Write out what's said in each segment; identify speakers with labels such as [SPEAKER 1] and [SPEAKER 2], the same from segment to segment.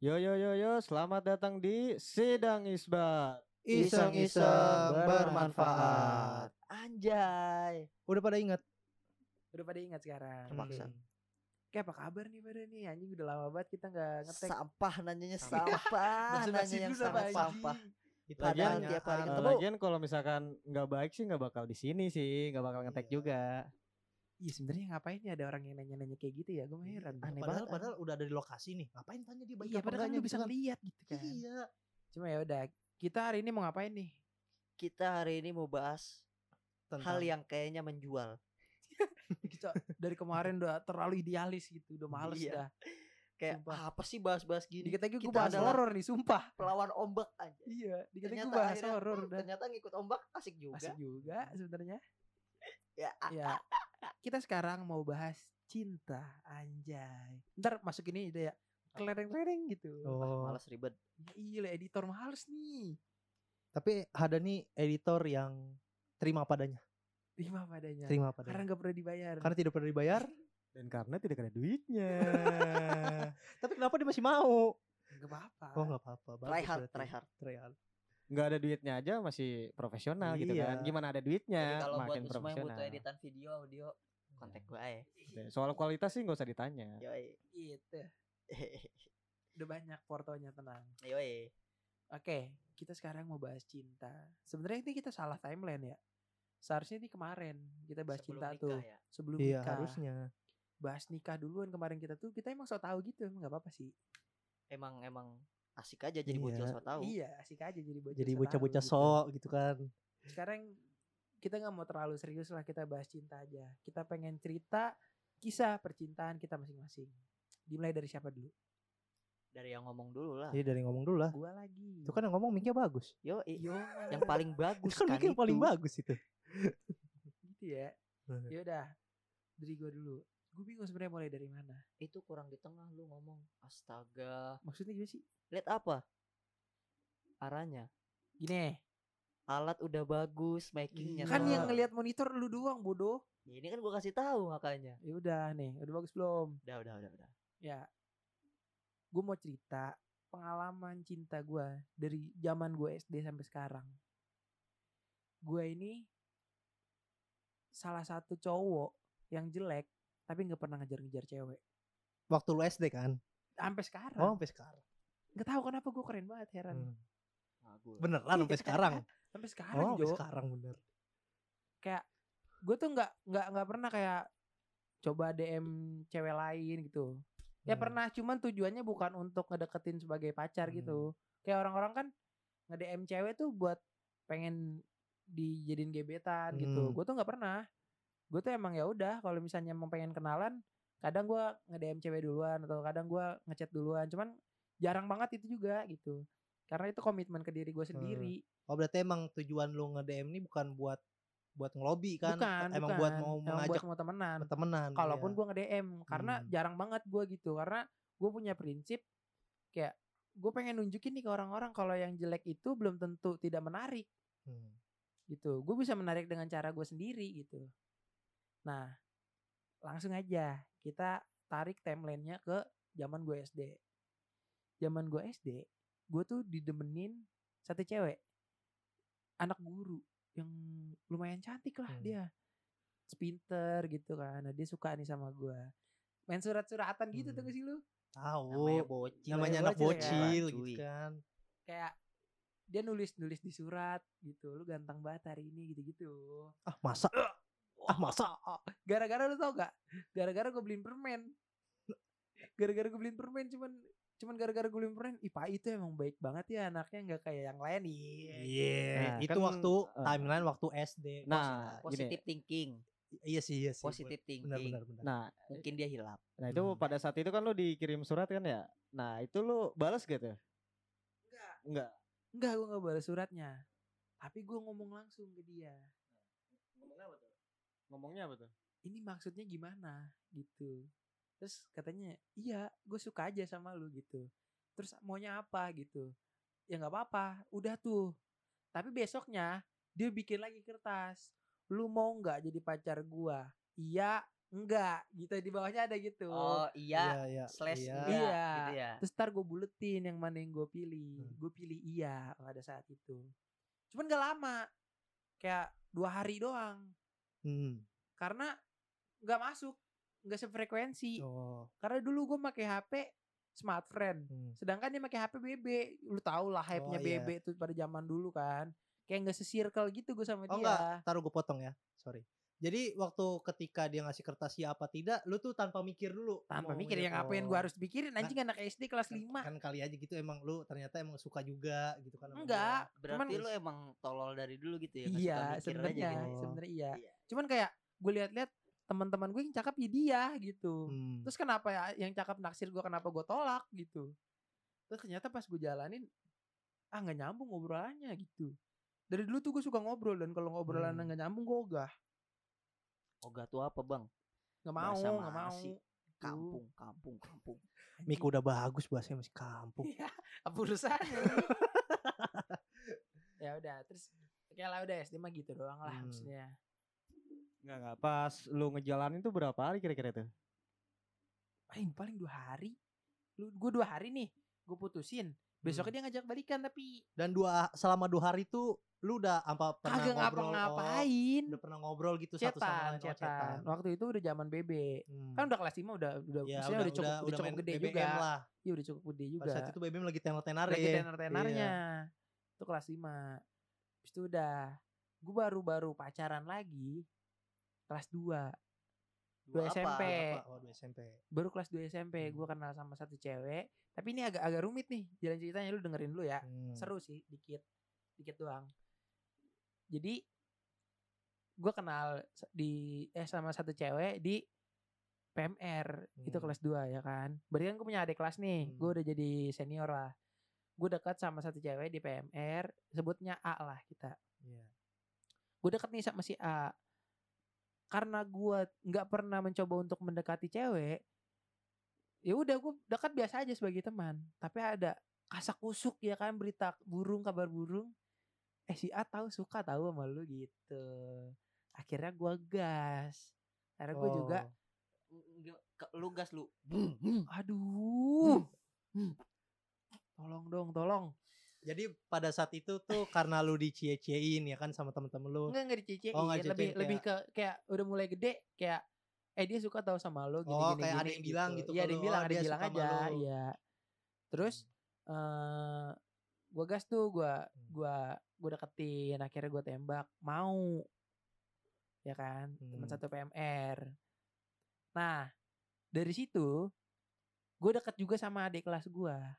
[SPEAKER 1] Yo yo yo yo, selamat datang di Sidang Isbat.
[SPEAKER 2] Iseng-iseng bermanfaat.
[SPEAKER 3] Anjay.
[SPEAKER 2] Udah pada ingat?
[SPEAKER 3] Udah pada ingat sekarang.
[SPEAKER 2] Terpaksa.
[SPEAKER 3] Kayak apa kabar nih pada nih? Anjing udah lama banget kita nggak ngetek.
[SPEAKER 4] Sampah nanyanya
[SPEAKER 2] Sampah.
[SPEAKER 4] sampah, nanya yang sampah.
[SPEAKER 2] Itu
[SPEAKER 4] Lagian
[SPEAKER 2] ada
[SPEAKER 4] tiap hari ketemu.
[SPEAKER 1] lagian kalau misalkan nggak baik sih nggak bakal di sini sih, nggak bakal ngetek
[SPEAKER 2] Iya.
[SPEAKER 1] juga.
[SPEAKER 3] Iya sebenarnya ngapain ya ada orang yang nanya-nanya kayak gitu ya? Gue heran.
[SPEAKER 4] Aneh
[SPEAKER 2] padahal,
[SPEAKER 4] banget.
[SPEAKER 2] padahal udah ada di lokasi nih. Ngapain tanya dia baik
[SPEAKER 3] Iya padahal kan lu bisa
[SPEAKER 2] gitu kan?
[SPEAKER 3] ngeliat gitu kan.
[SPEAKER 2] Iya.
[SPEAKER 3] Cuma ya udah. Kita hari ini mau ngapain nih?
[SPEAKER 4] Kita hari ini mau bahas
[SPEAKER 2] Tentang
[SPEAKER 4] hal yang kayaknya menjual.
[SPEAKER 3] Kita dari kemarin udah terlalu idealis gitu, udah males
[SPEAKER 4] Iya.
[SPEAKER 3] dah.
[SPEAKER 4] Kayak
[SPEAKER 3] Sumpah.
[SPEAKER 4] apa sih bahas-bahas gini?
[SPEAKER 3] Dikit lagi gue
[SPEAKER 4] Kita
[SPEAKER 3] bahas horor nih, sumpah.
[SPEAKER 4] Pelawan ombak aja.
[SPEAKER 3] Iya, dikit lagi gue bahas horor
[SPEAKER 4] ternyata ngikut ombak asik juga.
[SPEAKER 3] Asik juga sebenarnya.
[SPEAKER 4] Ya,
[SPEAKER 3] Ya, kita sekarang mau bahas cinta, anjay. Ntar masuk ini deh ya, kelereng-kelereng gitu.
[SPEAKER 2] Oh.
[SPEAKER 4] Malas ribet.
[SPEAKER 3] Ya, iya editor males nih.
[SPEAKER 2] Tapi ada nih editor yang terima padanya.
[SPEAKER 3] Terima padanya.
[SPEAKER 2] Terima
[SPEAKER 3] Karena
[SPEAKER 2] padanya.
[SPEAKER 3] nggak pernah dibayar.
[SPEAKER 2] Karena tidak pernah dibayar.
[SPEAKER 1] Dan karena tidak ada duitnya.
[SPEAKER 2] Tapi kenapa dia masih mau?
[SPEAKER 3] Gak apa-apa.
[SPEAKER 2] Oh nggak apa-apa.
[SPEAKER 4] Try hard, try hard.
[SPEAKER 2] Try hard.
[SPEAKER 1] Nggak ada duitnya aja masih profesional gitu
[SPEAKER 2] Iya.
[SPEAKER 1] kan. Gimana ada
[SPEAKER 4] Jadi
[SPEAKER 1] duitnya
[SPEAKER 4] kalau buat
[SPEAKER 1] makin
[SPEAKER 4] semua yang
[SPEAKER 1] profesional.
[SPEAKER 4] butuh editan video, audio, kontak gue ya.
[SPEAKER 1] Soal kualitas sih nggak usah ditanya.
[SPEAKER 4] Yoi.
[SPEAKER 3] Gitu. Udah banyak portonya tenang.
[SPEAKER 4] Yoi.
[SPEAKER 3] Oke, kita sekarang mau bahas cinta. Sebenarnya ini kita salah timeline ya. Seharusnya ini kemarin kita bahas
[SPEAKER 4] Sebelum
[SPEAKER 3] cinta
[SPEAKER 4] nikah
[SPEAKER 3] tuh
[SPEAKER 4] ya.
[SPEAKER 3] sebelum
[SPEAKER 2] Iya
[SPEAKER 3] nikah.
[SPEAKER 2] harusnya.
[SPEAKER 3] Bahas nikah duluan kemarin kita tuh kita emang so tahu gitu, emang nggak apa-apa sih.
[SPEAKER 4] Emang emang asik aja jadi
[SPEAKER 2] Iya.
[SPEAKER 4] bocil so tahu.
[SPEAKER 3] Iya, asik aja jadi bocah.
[SPEAKER 2] Jadi
[SPEAKER 3] so
[SPEAKER 2] bocah-bocah
[SPEAKER 3] tahu
[SPEAKER 2] sok gitu kan.
[SPEAKER 3] gitu. Sekarang kita nggak mau terlalu serius lah kita bahas cinta aja. Kita pengen cerita kisah percintaan kita masing-masing. Dimulai dari siapa dulu?
[SPEAKER 4] Dari yang ngomong dulu lah.
[SPEAKER 2] Jadi dari ngomong dulu lah.
[SPEAKER 3] Gua lagi.
[SPEAKER 2] Itu kan yang ngomong mic-nya bagus.
[SPEAKER 4] Yo,
[SPEAKER 3] Yo,
[SPEAKER 4] yang paling bagus
[SPEAKER 2] kan
[SPEAKER 4] kan
[SPEAKER 2] paling bagus itu.
[SPEAKER 3] gitu ya. Ya udah. Dari gua dulu. Gue bingung sebenarnya mulai dari mana.
[SPEAKER 4] Itu kurang di tengah lu ngomong. Astaga.
[SPEAKER 3] Maksudnya gimana sih?
[SPEAKER 4] Lihat apa? Arahnya.
[SPEAKER 3] Gini,
[SPEAKER 4] Alat udah bagus, makingnya.
[SPEAKER 3] kan yang ngelihat monitor lu doang bodoh.
[SPEAKER 4] Ya, ini kan gua kasih tahu makanya.
[SPEAKER 3] Ya udah nih, udah bagus belum?
[SPEAKER 4] Udah, udah, udah, udah.
[SPEAKER 3] Ya, gue mau cerita pengalaman cinta gue dari zaman gue SD sampai sekarang. Gue ini salah satu cowok yang jelek tapi nggak pernah ngejar-ngejar cewek.
[SPEAKER 2] Waktu lu SD kan?
[SPEAKER 3] Sampai
[SPEAKER 2] Oh
[SPEAKER 3] sekarang.
[SPEAKER 2] sampai sekarang.
[SPEAKER 3] Nggak tahu kenapa gue keren banget heran.
[SPEAKER 2] Hmm.
[SPEAKER 4] Ngaku.
[SPEAKER 2] Beneran sampai sekarang.
[SPEAKER 3] Sampai
[SPEAKER 2] Oh
[SPEAKER 3] sekarang
[SPEAKER 2] sampai
[SPEAKER 3] Jo.
[SPEAKER 2] sekarang bener.
[SPEAKER 3] Kayak gue tuh nggak nggak nggak pernah kayak coba DM cewek lain gitu. Ya
[SPEAKER 2] Hmm.
[SPEAKER 3] pernah, cuman tujuannya bukan untuk ngedeketin sebagai pacar
[SPEAKER 2] Hmm.
[SPEAKER 3] gitu. Kayak orang-orang kan nge-DM cewek tuh buat pengen dijadiin gebetan gitu.
[SPEAKER 2] Hmm.
[SPEAKER 3] Gue tuh nggak pernah. Gue tuh emang ya udah kalau misalnya mau pengen kenalan, kadang gua nge-DM cewek duluan atau kadang gua ngechat duluan. Cuman jarang banget itu juga gitu. Karena itu komitmen ke diri gue sendiri.
[SPEAKER 2] Oh berarti emang tujuan lu nge-DM ini bukan buat buat ngelobi kan?
[SPEAKER 3] bukan,
[SPEAKER 2] emang
[SPEAKER 3] bukan.
[SPEAKER 2] buat mau
[SPEAKER 3] Emang
[SPEAKER 2] mengajak
[SPEAKER 3] buat mau temenan.
[SPEAKER 2] temenan.
[SPEAKER 3] kalaupun
[SPEAKER 2] iya.
[SPEAKER 3] gua nge-DM karena
[SPEAKER 2] Hmm.
[SPEAKER 3] jarang banget gua gitu karena gue punya prinsip kayak gue pengen nunjukin nih ke orang-orang kalau yang jelek itu belum tentu tidak menarik
[SPEAKER 2] Hmm.
[SPEAKER 3] gitu gue bisa menarik dengan cara gue sendiri gitu nah langsung aja kita tarik timelinenya ke zaman gue SD zaman gue SD gue tuh didemenin satu cewek anak guru yang lumayan cantik lah
[SPEAKER 2] Hmm.
[SPEAKER 3] dia pinter gitu kan nah, dia suka nih sama gue main surat-suratan gitu
[SPEAKER 2] Hmm.
[SPEAKER 3] tuh gak sih lu
[SPEAKER 2] Tahu.
[SPEAKER 4] Namanya bocil.
[SPEAKER 2] Namanya anak
[SPEAKER 3] bocil,
[SPEAKER 2] bocil
[SPEAKER 4] kan?
[SPEAKER 2] gitu kan.
[SPEAKER 3] kayak dia nulis nulis di surat gitu lu ganteng banget hari ini gitu gitu
[SPEAKER 2] Ah masa? Ah masa?
[SPEAKER 3] gara-gara lu tau gak gara-gara gue beliin permen gara-gara gue beliin permen cuman cuman gara-gara gue beliin permen Ipa itu emang baik banget ya anaknya nggak kayak yang lain iya
[SPEAKER 2] Iya,
[SPEAKER 1] Nah,
[SPEAKER 2] itu
[SPEAKER 1] kan,
[SPEAKER 2] waktu
[SPEAKER 1] eh,
[SPEAKER 2] timeline waktu SD.
[SPEAKER 1] Nah, gini.
[SPEAKER 4] Positive thinking.
[SPEAKER 2] iya sih, iya sih.
[SPEAKER 4] Positive
[SPEAKER 2] Benar
[SPEAKER 4] thinking.
[SPEAKER 2] benar benar.
[SPEAKER 1] Nah,
[SPEAKER 4] Mungkin dia hilap.
[SPEAKER 1] nah itu
[SPEAKER 2] Hmm.
[SPEAKER 1] pada saat itu kan lu dikirim surat kan ya. Nah, itu lu balas gitu?
[SPEAKER 3] enggak
[SPEAKER 1] Enggak.
[SPEAKER 3] enggak gue nggak balas suratnya tapi gue ngomong langsung ke dia?
[SPEAKER 1] Ngomongnya apa tuh?
[SPEAKER 3] ini maksudnya gimana? Gitu. Terus katanya iya gue suka aja sama lu gitu. Terus maunya apa? Gitu. Ya nggak apa-apa udah tuh. Tapi besoknya dia bikin lagi kertas. Lu mau nggak jadi pacar gua? Iya enggak gitu di bawahnya ada gitu.
[SPEAKER 4] Oh iya,
[SPEAKER 2] iya,
[SPEAKER 4] slash
[SPEAKER 2] iya.
[SPEAKER 4] iya,
[SPEAKER 3] Iya.
[SPEAKER 4] gitu ya.
[SPEAKER 3] terus ntar gue buletin yang mana yang gue pilih.
[SPEAKER 2] Hmm.
[SPEAKER 3] gue pilih iya pada saat itu. Cuman gak lama kayak dua hari doang
[SPEAKER 2] Hmm.
[SPEAKER 3] karena nggak masuk nggak sefrekuensi
[SPEAKER 2] Oh.
[SPEAKER 3] karena dulu gue pakai HP smartfriend
[SPEAKER 2] Hmm.
[SPEAKER 3] sedangkan dia pakai HP BB lu tau lah hype nya
[SPEAKER 2] Oh, iya.
[SPEAKER 3] BB tuh pada zaman dulu kan kayak nggak sesirkel gitu gue sama
[SPEAKER 2] Oh
[SPEAKER 3] dia
[SPEAKER 2] enggak, taruh gue potong ya. Sorry. Jadi waktu ketika dia ngasih kertas ya apa tidak, lu tuh tanpa mikir dulu.
[SPEAKER 3] tanpa
[SPEAKER 2] mau
[SPEAKER 3] mikir yang
[SPEAKER 2] ngeliat,
[SPEAKER 3] apa yang gue
[SPEAKER 2] oh,
[SPEAKER 3] harus pikirin anjing anak SD kelas
[SPEAKER 2] kan,
[SPEAKER 3] 5
[SPEAKER 2] kan kali aja gitu emang lu ternyata emang suka juga gitu kan.
[SPEAKER 3] enggak
[SPEAKER 4] Berarti
[SPEAKER 3] Cuman-
[SPEAKER 4] lu emang tolol dari dulu gitu ya.
[SPEAKER 3] iya sebenarnya
[SPEAKER 4] gitu.
[SPEAKER 2] Oh.
[SPEAKER 3] sebenarnya iya
[SPEAKER 4] Iya.
[SPEAKER 3] cuman kayak gue lihat-lihat teman-teman gue yang cakep ya dia gitu.
[SPEAKER 2] Hmm.
[SPEAKER 3] terus kenapa ya yang cakep naksir gue kenapa gue tolak gitu terus ternyata pas gue jalanin ah nggak nyambung ngobrolannya gitu dari dulu tuh gue suka ngobrol dan kalau ngobrolan
[SPEAKER 2] Hmm.
[SPEAKER 3] nggak nyambung gue ogah
[SPEAKER 4] Ogah tuh apa bang?
[SPEAKER 3] nggak mau
[SPEAKER 4] Bahasa mana
[SPEAKER 3] mau.
[SPEAKER 4] Kampung, kampung, kampung.
[SPEAKER 2] Mik udah bagus bahasanya masih kampung.
[SPEAKER 3] Iya, apa urusannya? ya udah, terus kayak lah udah SD mah gitu doang lah
[SPEAKER 2] Hmm.
[SPEAKER 3] maksudnya.
[SPEAKER 1] Enggak enggak pas lu ngejalanin tuh berapa hari kira-kira tuh?
[SPEAKER 3] Paling paling dua hari. Lu gue dua hari nih, gue putusin. Besoknya dia ngajak balikan tapi
[SPEAKER 2] Dan dua selama dua hari tuh lu udah apa pernah
[SPEAKER 3] kagak
[SPEAKER 2] ngobrol?
[SPEAKER 3] ngapa-ngapain.
[SPEAKER 2] Oh, udah pernah ngobrol gitu satu sama
[SPEAKER 3] cetan,
[SPEAKER 2] lain. Oh,
[SPEAKER 3] cetan. Waktu itu udah zaman BB.
[SPEAKER 2] Hmm.
[SPEAKER 3] Kan udah kelas 5 udah udah
[SPEAKER 2] Ya,
[SPEAKER 3] maksudnya udah, cukup udah, cukup
[SPEAKER 2] main
[SPEAKER 3] gede
[SPEAKER 2] BBM
[SPEAKER 3] juga.
[SPEAKER 2] lah.
[SPEAKER 3] Iya udah cukup gede juga.
[SPEAKER 2] Pada saat itu BBM lagi tenar-tenar
[SPEAKER 3] lagi
[SPEAKER 2] ya.
[SPEAKER 3] tenar-tenarnya. Itu kelas 5. Habis itu udah gue baru-baru pacaran lagi kelas 2. Dua? SMP.
[SPEAKER 2] Apa? Oh, dua SMP.
[SPEAKER 3] Baru kelas 2 SMP
[SPEAKER 2] Hmm.
[SPEAKER 3] gue kenal sama satu cewek. Tapi ini agak agak rumit nih jalan ceritanya lu dengerin dulu ya.
[SPEAKER 2] Hmm.
[SPEAKER 3] Seru sih dikit. Dikit doang. Jadi gue kenal di eh sama satu cewek di PMR itu
[SPEAKER 2] Hmm.
[SPEAKER 3] kelas 2 ya kan. Berarti kan gue punya adik kelas nih.
[SPEAKER 2] Hmm.
[SPEAKER 3] Gue udah jadi senior lah. Gue dekat sama satu cewek di PMR, sebutnya A lah kita.
[SPEAKER 2] Iya.
[SPEAKER 3] Gue deket nih sama si A. Karena gue nggak pernah mencoba untuk mendekati cewek, ya udah gue dekat biasa aja sebagai teman. Tapi ada kasak kusuk ya kan berita burung kabar burung. Eh si A tahu suka tahu sama lu gitu. Akhirnya gue gas. Akhirnya gue juga,
[SPEAKER 2] Oh.
[SPEAKER 4] Ke- Lu gas lu.
[SPEAKER 3] Aduh, tolong dong, tolong.
[SPEAKER 2] Jadi pada saat itu tuh karena lu dicie-ciein ya kan sama temen-temen lu.
[SPEAKER 3] Enggak enggak dicecein,
[SPEAKER 2] Oh, nggak
[SPEAKER 3] lebih lebih ke kayak udah mulai gede kayak eh dia suka tahu sama lo gini
[SPEAKER 2] Oh,
[SPEAKER 3] gini
[SPEAKER 2] kayak ada
[SPEAKER 3] gini
[SPEAKER 2] yang bilang gitu
[SPEAKER 3] Iya, ada yang
[SPEAKER 2] lu,
[SPEAKER 3] bilang,
[SPEAKER 2] oh,
[SPEAKER 3] ada yang bilang aja,
[SPEAKER 2] lu.
[SPEAKER 3] iya. Terus eh gua gas tuh gua
[SPEAKER 2] Hmm.
[SPEAKER 3] gua gua deketin, akhirnya gua tembak, mau. Ya kan, teman
[SPEAKER 2] Hmm.
[SPEAKER 3] satu PMR. Nah, dari situ gue deket juga sama adik kelas gua.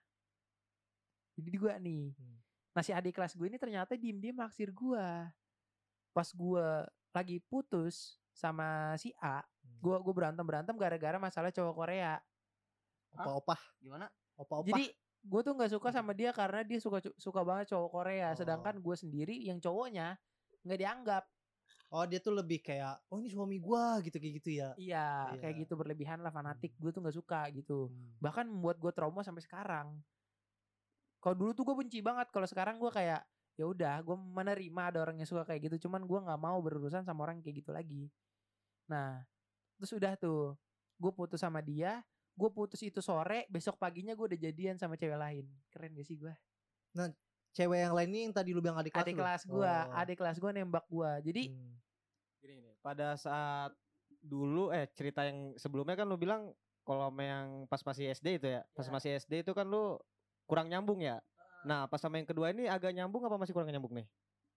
[SPEAKER 3] Jadi gua nih.
[SPEAKER 2] Hmm.
[SPEAKER 3] Nah si adik kelas gue ini ternyata diem-diem naksir gua. Pas gua lagi putus sama si A,
[SPEAKER 2] Hmm.
[SPEAKER 3] gua gua berantem berantem gara-gara masalah cowok Korea.
[SPEAKER 2] Opa-opa,
[SPEAKER 4] Gimana?
[SPEAKER 2] opa-opa.
[SPEAKER 3] Jadi gue tuh nggak suka sama dia karena dia suka suka banget cowok Korea,
[SPEAKER 2] Oh.
[SPEAKER 3] sedangkan gue sendiri yang cowoknya nggak dianggap.
[SPEAKER 2] oh dia tuh lebih kayak oh ini suami gua gitu kayak gitu ya.
[SPEAKER 3] Iya,
[SPEAKER 2] Iya.
[SPEAKER 3] kayak gitu berlebihan lah fanatik.
[SPEAKER 2] Hmm.
[SPEAKER 3] Gue tuh nggak suka gitu.
[SPEAKER 2] Hmm.
[SPEAKER 3] Bahkan membuat gue trauma sampai sekarang. Kalau dulu tuh gue benci banget, kalau sekarang gue kayak ya udah, gue menerima ada orang yang suka kayak gitu, cuman gue nggak mau berurusan sama orang kayak gitu lagi. Nah, terus udah tuh, gue putus sama dia, gue putus itu sore, besok paginya gue udah jadian sama cewek lain. Keren gak sih gue?
[SPEAKER 2] Cewek yang lain nih yang tadi lu bilang adik kelas
[SPEAKER 3] Adik kelas gue,
[SPEAKER 2] Oh.
[SPEAKER 3] adik kelas gue nembak gue. Jadi
[SPEAKER 2] Hmm.
[SPEAKER 1] Gini nih, pada saat dulu eh cerita yang sebelumnya kan lu bilang kalau yang pas masih SD itu ya, pas
[SPEAKER 3] Ya.
[SPEAKER 1] masih SD itu kan lu kurang nyambung ya. Nah, pas sama yang kedua ini agak nyambung apa masih kurang nyambung nih?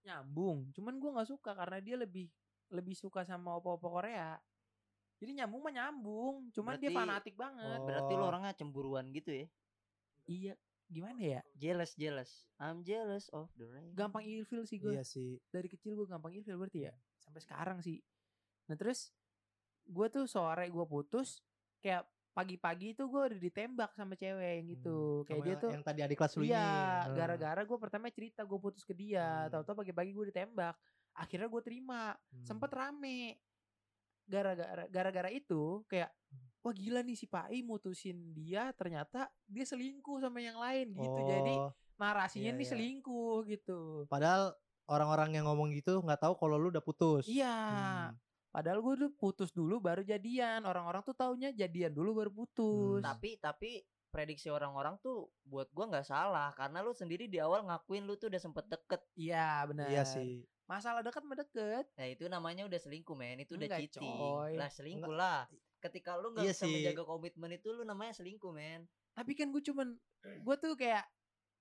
[SPEAKER 3] nyambung, cuman gue nggak suka karena dia lebih lebih suka sama opa-opa Korea. Jadi nyambung mah nyambung, cuman dia
[SPEAKER 4] Berarti-
[SPEAKER 3] fanatik banget.
[SPEAKER 2] Oh.
[SPEAKER 4] Berarti lu orangnya cemburuan gitu ya?
[SPEAKER 3] Iya, gimana ya?
[SPEAKER 4] Jealous, jealous. I'm jealous of the rain.
[SPEAKER 3] Gampang ilfil sih gue.
[SPEAKER 2] Iya sih.
[SPEAKER 3] Dari kecil gue gampang ilfil berarti ya. Sampai sekarang sih. Nah terus gue tuh sore gue putus, kayak pagi-pagi itu gue udah ditembak sama cewek yang itu.
[SPEAKER 2] Hmm.
[SPEAKER 3] Kayak dia tuh.
[SPEAKER 2] yang tadi adik kelas lu ini.
[SPEAKER 3] Iya,
[SPEAKER 2] Hmm.
[SPEAKER 3] gara-gara gue pertama cerita gue putus ke dia,
[SPEAKER 2] Hmm.
[SPEAKER 3] tahu-tahu pagi-pagi gue ditembak. Akhirnya gue terima,
[SPEAKER 2] Hmm.
[SPEAKER 3] sempet rame. Gara-gara gara-gara itu kayak wah gila nih si Pai mutusin dia ternyata dia selingkuh sama yang lain gitu. Jadi
[SPEAKER 2] Oh,
[SPEAKER 3] narasinya
[SPEAKER 2] iya,
[SPEAKER 3] nih
[SPEAKER 2] iya.
[SPEAKER 3] selingkuh gitu.
[SPEAKER 2] padahal orang-orang yang ngomong gitu nggak tahu kalau lu udah putus.
[SPEAKER 3] Iya.
[SPEAKER 2] Hmm.
[SPEAKER 3] Padahal gue udah putus dulu baru jadian. Orang-orang tuh taunya jadian dulu baru putus.
[SPEAKER 2] Hmm.
[SPEAKER 5] Tapi tapi prediksi orang-orang tuh buat gua nggak salah karena lu sendiri di awal ngakuin lu tuh udah sempet deket.
[SPEAKER 3] Iya benar.
[SPEAKER 2] Iya sih.
[SPEAKER 3] Masalah deket.
[SPEAKER 5] Nah itu namanya udah selingkuh men, itu udah
[SPEAKER 3] Enggak,
[SPEAKER 5] cheating.
[SPEAKER 3] coy.
[SPEAKER 5] Lah selingkuh lah. Ketika lu nggak
[SPEAKER 2] Iya
[SPEAKER 5] bisa
[SPEAKER 2] sih.
[SPEAKER 5] menjaga komitmen itu lu namanya selingkuh men.
[SPEAKER 3] Tapi kan gue cuman gue tuh kayak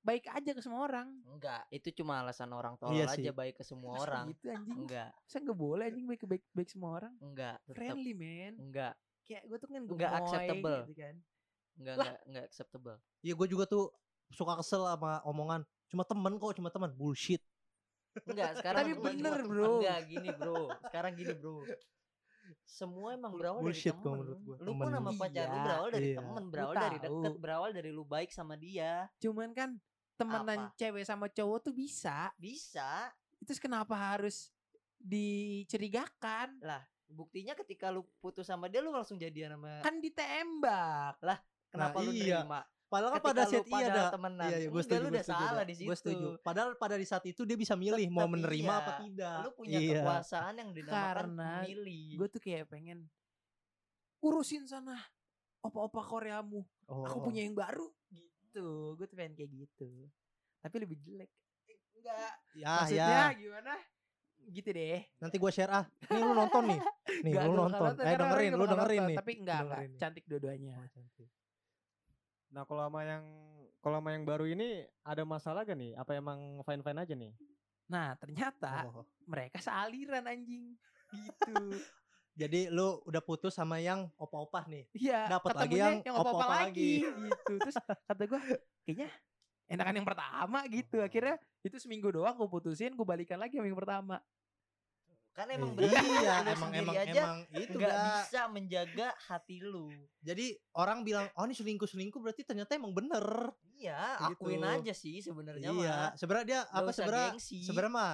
[SPEAKER 3] baik aja ke semua orang.
[SPEAKER 5] Enggak, itu cuma alasan orang tolol
[SPEAKER 2] Iya
[SPEAKER 5] aja baik ke semua
[SPEAKER 3] Masa
[SPEAKER 5] orang.
[SPEAKER 3] Gitu anjing.
[SPEAKER 5] Enggak,
[SPEAKER 3] Masa nggak boleh anjing baik baik baik semua orang.
[SPEAKER 5] enggak, tetap
[SPEAKER 3] Friendly man.
[SPEAKER 5] enggak,
[SPEAKER 3] Kayak gue tuh kan
[SPEAKER 5] Nggak
[SPEAKER 3] gemoy
[SPEAKER 5] acceptable.
[SPEAKER 3] gitu kan.
[SPEAKER 5] enggak,
[SPEAKER 3] Lah.
[SPEAKER 5] enggak, enggak acceptable.
[SPEAKER 2] Iya gue juga tuh suka kesel sama omongan cuma temen kok cuma teman bullshit.
[SPEAKER 5] Enggak, sekarang
[SPEAKER 3] Tapi bener, bro.
[SPEAKER 5] Enggak, gini, Bro. Sekarang gini, Bro. Semua emang berawal
[SPEAKER 2] Bullshit
[SPEAKER 5] dari
[SPEAKER 2] gua
[SPEAKER 5] temen.
[SPEAKER 2] menurut gua,
[SPEAKER 5] Lu pun
[SPEAKER 2] temen.
[SPEAKER 5] sama pacar lu
[SPEAKER 3] Iya,
[SPEAKER 5] berawal dari
[SPEAKER 2] iya.
[SPEAKER 5] temen,
[SPEAKER 3] Lu
[SPEAKER 5] berawal dari deket, berawal dari lu baik sama dia.
[SPEAKER 3] Cuman kan temenan
[SPEAKER 5] Apa?
[SPEAKER 3] cewek sama cowok tuh bisa.
[SPEAKER 5] Bisa.
[SPEAKER 3] Terus kenapa harus dicurigakan?
[SPEAKER 5] Buktinya ketika lu putus sama dia lu langsung jadian sama
[SPEAKER 3] Kan ditembak.
[SPEAKER 5] kenapa
[SPEAKER 2] Nah,
[SPEAKER 5] lu
[SPEAKER 2] iya.
[SPEAKER 5] nerima?
[SPEAKER 2] Padahal kan pada saat iya ada.
[SPEAKER 5] temenan.
[SPEAKER 2] Iya, iya, gue setuju.
[SPEAKER 5] lu udah
[SPEAKER 2] setuju,
[SPEAKER 5] salah di situ.
[SPEAKER 2] Gua setuju. Padahal pada di saat itu dia bisa milih mau
[SPEAKER 5] Tetep
[SPEAKER 2] menerima
[SPEAKER 5] iya.
[SPEAKER 2] apa tidak.
[SPEAKER 5] Lu punya
[SPEAKER 2] Iya.
[SPEAKER 5] kekuasaan yang dinamakan
[SPEAKER 3] Karena
[SPEAKER 5] milih.
[SPEAKER 3] Gue tuh kayak pengen urusin sana opa-opa Koreamu.
[SPEAKER 2] Oh.
[SPEAKER 3] Aku punya yang baru gitu. Gue tuh pengen kayak gitu. Tapi lebih jelek. Eh, Enggak.
[SPEAKER 2] Ya,
[SPEAKER 3] Maksudnya
[SPEAKER 2] ya.
[SPEAKER 3] gimana? Gitu deh.
[SPEAKER 2] Nanti gue share ah. Nih lu nonton nih. Nih
[SPEAKER 3] Nggak,
[SPEAKER 2] lu nonton. Eh dengerin, lu dengerin
[SPEAKER 3] nonton,
[SPEAKER 2] nih.
[SPEAKER 3] Tapi enggak, enggak. Cantik dua-duanya.
[SPEAKER 2] Oh, cantik.
[SPEAKER 1] Nah kalau sama yang kalau sama yang baru ini ada masalah gak nih? Apa emang fine fine aja nih?
[SPEAKER 3] Nah, ternyata
[SPEAKER 2] Oh.
[SPEAKER 3] mereka sealiran anjing. Gitu.
[SPEAKER 2] Jadi lu udah putus sama yang opa-opa nih.
[SPEAKER 3] Iya,
[SPEAKER 2] Dapet lagi
[SPEAKER 3] ketemunya
[SPEAKER 2] yang
[SPEAKER 3] opa-opa
[SPEAKER 2] opa-opa
[SPEAKER 3] lagi
[SPEAKER 2] lagi.
[SPEAKER 3] gitu. Terus kata gue, kayaknya enakan yang pertama gitu.
[SPEAKER 2] Oh.
[SPEAKER 3] Akhirnya itu seminggu doang gue putusin, gue balikan lagi sama yang pertama.
[SPEAKER 5] Kan emang
[SPEAKER 2] Eh,
[SPEAKER 5] berarti
[SPEAKER 2] iya,
[SPEAKER 5] lu
[SPEAKER 2] emang emang
[SPEAKER 5] aja
[SPEAKER 2] emang itu
[SPEAKER 5] nggak
[SPEAKER 2] dah.
[SPEAKER 5] bisa menjaga hati lu.
[SPEAKER 2] Jadi orang bilang, "Oh, ini selingkuh-selingkuh berarti ternyata emang bener."
[SPEAKER 5] Iya,
[SPEAKER 2] Gitu.
[SPEAKER 5] akuin aja sih sebenarnya
[SPEAKER 2] Iya, sebenarnya dia apa sebenarnya sebenarnya mah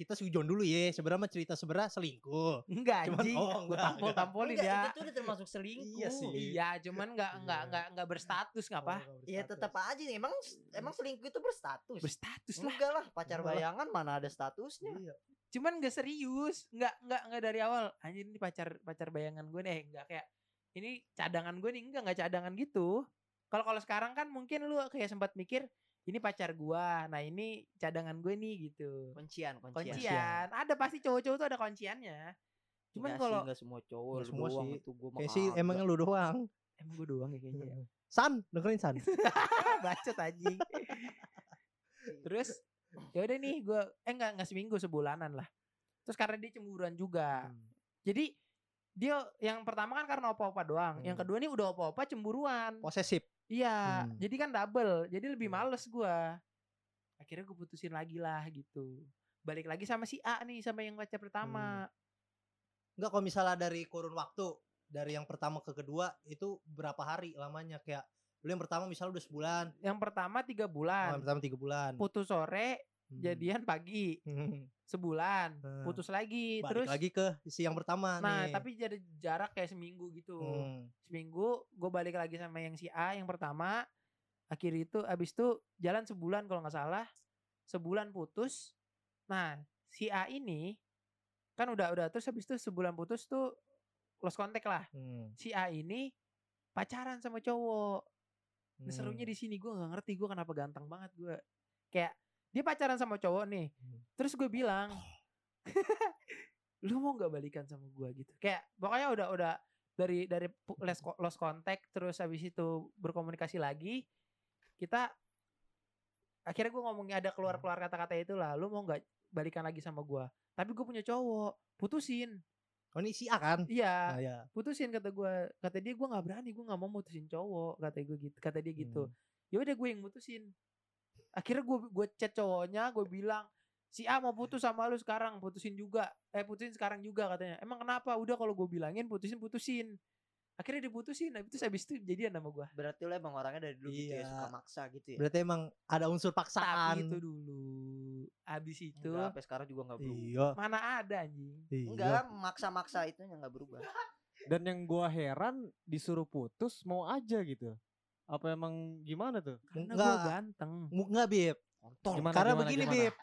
[SPEAKER 2] kita sujon dulu ya. Sebenarnya cerita sebenarnya selingkuh.
[SPEAKER 3] Enggak
[SPEAKER 2] Cuman-
[SPEAKER 3] anjing,
[SPEAKER 2] oh,
[SPEAKER 3] gue
[SPEAKER 2] enggak,
[SPEAKER 3] tampol tampolin
[SPEAKER 5] Enggak,
[SPEAKER 3] ya.
[SPEAKER 5] itu udah termasuk selingkuh.
[SPEAKER 2] Iya sih.
[SPEAKER 3] Iya, cuman enggak enggak
[SPEAKER 2] Iya.
[SPEAKER 3] enggak enggak berstatus enggak apa?
[SPEAKER 2] Oh,
[SPEAKER 5] Iya tetap aja emang emang selingkuh itu berstatus.
[SPEAKER 3] Berstatus lah.
[SPEAKER 5] Enggak lah, pacar
[SPEAKER 2] Enggak lah.
[SPEAKER 5] bayangan mana ada statusnya.
[SPEAKER 2] Iya.
[SPEAKER 3] Cuman enggak serius, enggak enggak enggak dari awal. Anjir ini pacar pacar bayangan gue nih, eh, enggak kayak ini cadangan gue nih enggak enggak cadangan gitu. Kalau kalau sekarang kan mungkin lu kayak sempat mikir ini pacar gua, nah ini cadangan gue nih gitu.
[SPEAKER 5] Kuncian, kuncian.
[SPEAKER 3] Kuncian, ada pasti cowok-cowok tuh ada kunciannya. Cuman kalau
[SPEAKER 5] enggak semua cowok
[SPEAKER 2] Nggak
[SPEAKER 5] lu
[SPEAKER 2] semua
[SPEAKER 5] doang
[SPEAKER 2] sih.
[SPEAKER 5] itu gua mah
[SPEAKER 2] Kayak sih emang lu doang.
[SPEAKER 3] emang gue doang ya kayaknya. ya.
[SPEAKER 2] San, dengerin San.
[SPEAKER 3] Bacot anjing. Terus ya udah nih gue eh enggak enggak seminggu sebulanan lah. Terus karena dia cemburuan juga.
[SPEAKER 2] Hmm.
[SPEAKER 3] Jadi dia yang pertama kan karena opa-opa doang. Yang
[SPEAKER 2] Hmm.
[SPEAKER 3] kedua nih udah opa-opa cemburuan.
[SPEAKER 2] Posesif.
[SPEAKER 3] Iya,
[SPEAKER 2] Hmm.
[SPEAKER 3] jadi kan double. Jadi lebih
[SPEAKER 2] Iya.
[SPEAKER 3] males gua. Akhirnya gue putusin lagi lah gitu. Balik lagi sama si A nih sama yang pacar pertama.
[SPEAKER 2] Enggak kalau misalnya dari kurun waktu dari yang pertama ke kedua itu berapa hari lamanya kayak lu yang pertama misalnya udah sebulan,
[SPEAKER 3] Yang pertama tiga
[SPEAKER 2] oh,
[SPEAKER 3] bulan.
[SPEAKER 2] yang pertama tiga bulan.
[SPEAKER 3] Putus sore,
[SPEAKER 2] Hmm.
[SPEAKER 3] jadian pagi.
[SPEAKER 2] Hmm.
[SPEAKER 3] Sebulan,
[SPEAKER 2] Nah,
[SPEAKER 3] putus lagi.
[SPEAKER 2] Balik
[SPEAKER 3] Terus
[SPEAKER 2] lagi ke si yang pertama
[SPEAKER 3] Nah,
[SPEAKER 2] nih.
[SPEAKER 3] tapi jadi jarak kayak seminggu gitu.
[SPEAKER 2] Hmm.
[SPEAKER 3] Seminggu gue balik lagi sama yang si A yang pertama. Akhir itu abis itu jalan sebulan kalau nggak salah. Sebulan putus. Nah, si A ini kan udah udah terus habis itu sebulan putus tuh lost contact lah.
[SPEAKER 2] Hmm.
[SPEAKER 3] Si A ini pacaran sama cowok. Nah, serunya
[SPEAKER 2] Hmm.
[SPEAKER 3] di sini gue nggak ngerti gue kenapa ganteng banget gue. Kayak dia pacaran sama cowok nih.
[SPEAKER 2] Hmm.
[SPEAKER 3] Terus gue bilang, lu mau nggak balikan sama gue gitu. Kayak pokoknya udah udah dari dari lost contact terus habis itu berkomunikasi lagi. Kita akhirnya gue ngomongnya ada keluar keluar kata-kata itu lah. Lu mau nggak balikan lagi sama gue? Tapi gue punya cowok, putusin.
[SPEAKER 2] Oh ini si A kan?
[SPEAKER 3] Iya,
[SPEAKER 2] Nah, ya.
[SPEAKER 3] putusin kata gue. Kata dia gue nggak berani, gue nggak mau mutusin cowok. Kata gue gitu. Kata dia gitu
[SPEAKER 2] Hmm.
[SPEAKER 3] ya udah gue yang mutusin akhirnya gue gue chat cowoknya gue bilang si A mau putus sama lu sekarang putusin juga eh putusin sekarang juga katanya emang kenapa udah kalau gue bilangin putusin putusin akhirnya diputusin habis itu habis itu jadian sama gue
[SPEAKER 5] Berarti lu emang orangnya dari dulu gitu ya
[SPEAKER 2] Iya.
[SPEAKER 5] suka maksa gitu ya.
[SPEAKER 2] Berarti emang ada unsur paksaan.
[SPEAKER 3] tapi itu dulu habis itu
[SPEAKER 5] Enggak, sampai sekarang juga enggak berubah.
[SPEAKER 2] Iya.
[SPEAKER 3] mana ada anjing
[SPEAKER 2] Iya.
[SPEAKER 5] Enggak, maksa-maksa itu yang enggak berubah.
[SPEAKER 1] Dan yang gua heran disuruh putus mau aja gitu. Apa emang gimana tuh?
[SPEAKER 3] karena gue ganteng
[SPEAKER 2] Enggak, Bib.
[SPEAKER 5] Kontol.
[SPEAKER 1] Gimana,
[SPEAKER 2] Karena
[SPEAKER 1] gimana,
[SPEAKER 2] begini,
[SPEAKER 1] gimana?
[SPEAKER 2] Bib.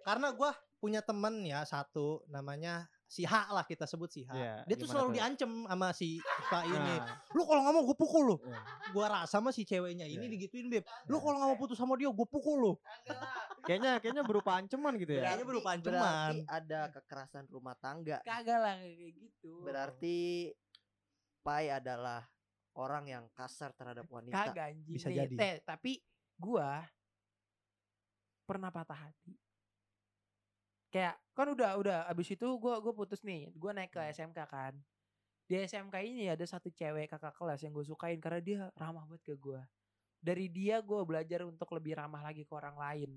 [SPEAKER 2] Karena gua punya temen ya satu namanya si H lah kita sebut si H.
[SPEAKER 1] Iya,
[SPEAKER 2] dia tuh
[SPEAKER 1] gimana
[SPEAKER 2] selalu
[SPEAKER 1] tuh?
[SPEAKER 2] diancem sama si Pak ini.
[SPEAKER 1] Nah,
[SPEAKER 2] Lu kalau nggak mau gue pukul lu.
[SPEAKER 1] iya.
[SPEAKER 2] Gua rasa sama si ceweknya ini
[SPEAKER 1] Iya.
[SPEAKER 2] digituin beb. Lu kalau nggak mau putus sama dia gue pukul lu.
[SPEAKER 1] kayaknya kayaknya berupa ancaman gitu ya.
[SPEAKER 2] Kayaknya berupa
[SPEAKER 5] Berarti
[SPEAKER 2] ancaman.
[SPEAKER 5] ada kekerasan rumah tangga.
[SPEAKER 3] Kagak lah kayak gitu.
[SPEAKER 5] Berarti Pai adalah orang yang kasar terhadap wanita.
[SPEAKER 3] Kagak anjing.
[SPEAKER 2] Bisa
[SPEAKER 3] nih.
[SPEAKER 2] jadi.
[SPEAKER 3] Teh, tapi gua pernah patah hati. Kayak kan udah udah abis itu gua gua putus nih. Gua naik ke SMK kan. Di SMK ini ada satu cewek kakak kelas yang gue sukain karena dia ramah banget ke gua. Dari dia gua belajar untuk lebih ramah lagi ke orang lain.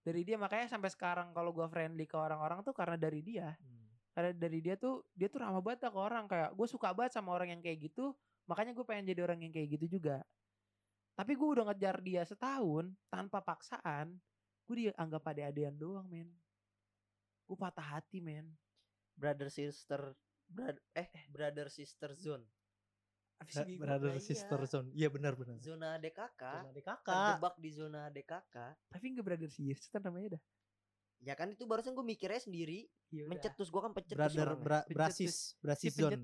[SPEAKER 3] Dari dia makanya sampai sekarang kalau gua friendly ke orang-orang tuh karena dari dia. Karena dari dia tuh dia tuh ramah banget ke orang kayak gue suka banget sama orang yang kayak gitu. Makanya gue pengen jadi orang yang kayak gitu juga. Tapi gue udah ngejar dia setahun tanpa paksaan. Gue dianggap ade-adean doang men. Gue patah hati men.
[SPEAKER 5] Brother sister brad- eh brother sister zone.
[SPEAKER 3] Abis
[SPEAKER 2] Brother sister
[SPEAKER 3] iya.
[SPEAKER 2] zone. Iya benar benar.
[SPEAKER 5] Zona DKK.
[SPEAKER 2] Zona di kakak.
[SPEAKER 5] Terjebak di zona DKK.
[SPEAKER 3] Tapi gak brother sister namanya dah.
[SPEAKER 5] Ya kan itu barusan gue mikirnya sendiri.
[SPEAKER 3] Ya udah.
[SPEAKER 5] Mencet terus gue kan pencet terus
[SPEAKER 2] Brother bra, brasis
[SPEAKER 3] Si
[SPEAKER 2] brasis zone.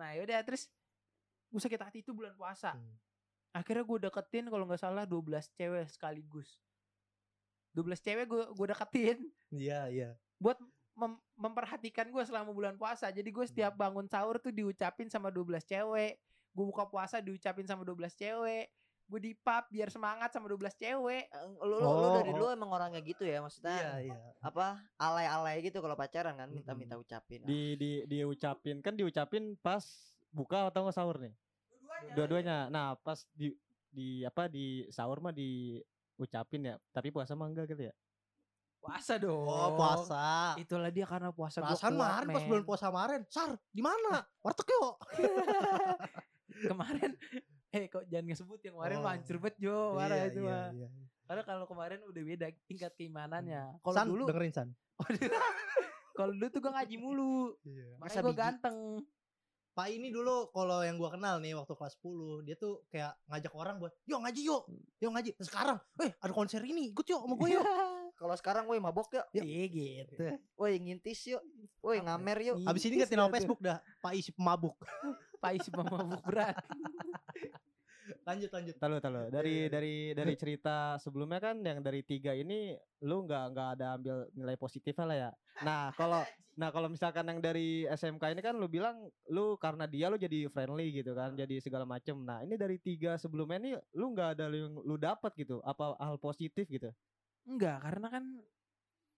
[SPEAKER 3] Nah yaudah terus gue sakit hati itu bulan puasa.
[SPEAKER 2] Hmm.
[SPEAKER 3] Akhirnya gue deketin kalau nggak salah 12 cewek sekaligus. 12 cewek gue gue deketin
[SPEAKER 2] Iya iya.
[SPEAKER 3] buat mem- memperhatikan gue selama bulan puasa. Jadi gue setiap bangun sahur tuh diucapin sama 12 cewek. Gue buka puasa diucapin sama 12 cewek. Gue di pub biar semangat sama 12 cewek.
[SPEAKER 5] Eh, Lu, lu, lu
[SPEAKER 2] Oh,
[SPEAKER 5] dari
[SPEAKER 2] oh.
[SPEAKER 5] dulu emang orangnya gitu ya maksudnya
[SPEAKER 2] Iya iya.
[SPEAKER 5] apa alay-alay gitu kalau pacaran kan minta-minta ucapin.
[SPEAKER 1] Di di diucapin kan diucapin pas buka atau nggak sahur nih? Dua-duanya. Nah, pas di di apa di sahur mah diucapin ya, tapi puasa mah enggak gitu ya.
[SPEAKER 3] Puasa dong.
[SPEAKER 2] Oh puasa.
[SPEAKER 3] Itulah dia karena puasa
[SPEAKER 2] Perasaan kemarin pas bulan puasa kemarin, Sar, di mana? Warteg yuk.
[SPEAKER 3] kemarin eh kok jangan ngesebut yang kemarin mah
[SPEAKER 2] Oh.
[SPEAKER 3] hancur banget Jo marah
[SPEAKER 2] Iya,
[SPEAKER 3] itu
[SPEAKER 2] iya,
[SPEAKER 3] mah
[SPEAKER 2] iya.
[SPEAKER 3] karena kalau kemarin udah beda tingkat keimanannya kalau
[SPEAKER 2] San,
[SPEAKER 3] dulu
[SPEAKER 2] dengerin San.
[SPEAKER 3] kalau dulu tuh gue ngaji mulu
[SPEAKER 2] Iya.
[SPEAKER 3] makanya
[SPEAKER 5] Masa
[SPEAKER 3] gue ganteng
[SPEAKER 2] Pak ini dulu kalau yang gua kenal nih waktu kelas 10, dia tuh kayak ngajak orang buat, "Yuk ngaji yuk." Yuk ngaji. Sekarang, "Eh, ada konser ini, ikut yuk sama gue yuk."
[SPEAKER 5] Kalau sekarang woi mabok yuk.
[SPEAKER 3] iya gitu
[SPEAKER 5] Woi ngintis yuk. Woi ngamer yuk.
[SPEAKER 2] Abis ini ganti nama Facebook dah, Pak Isi pemabuk.
[SPEAKER 3] Pak isi pemabuk berat
[SPEAKER 2] lanjut lanjut.
[SPEAKER 1] Tahu tahu.
[SPEAKER 2] Iya,
[SPEAKER 1] Dari dari dari cerita sebelumnya kan yang dari tiga ini lu nggak nggak ada ambil nilai positifnya lah ya. Nah kalau nah kalau misalkan yang dari SMK ini kan lu bilang lu karena dia lu jadi friendly gitu kan, jadi segala macem. Nah ini dari tiga sebelumnya ini lu nggak ada yang lu dapat gitu, apa hal positif gitu?
[SPEAKER 3] enggak karena kan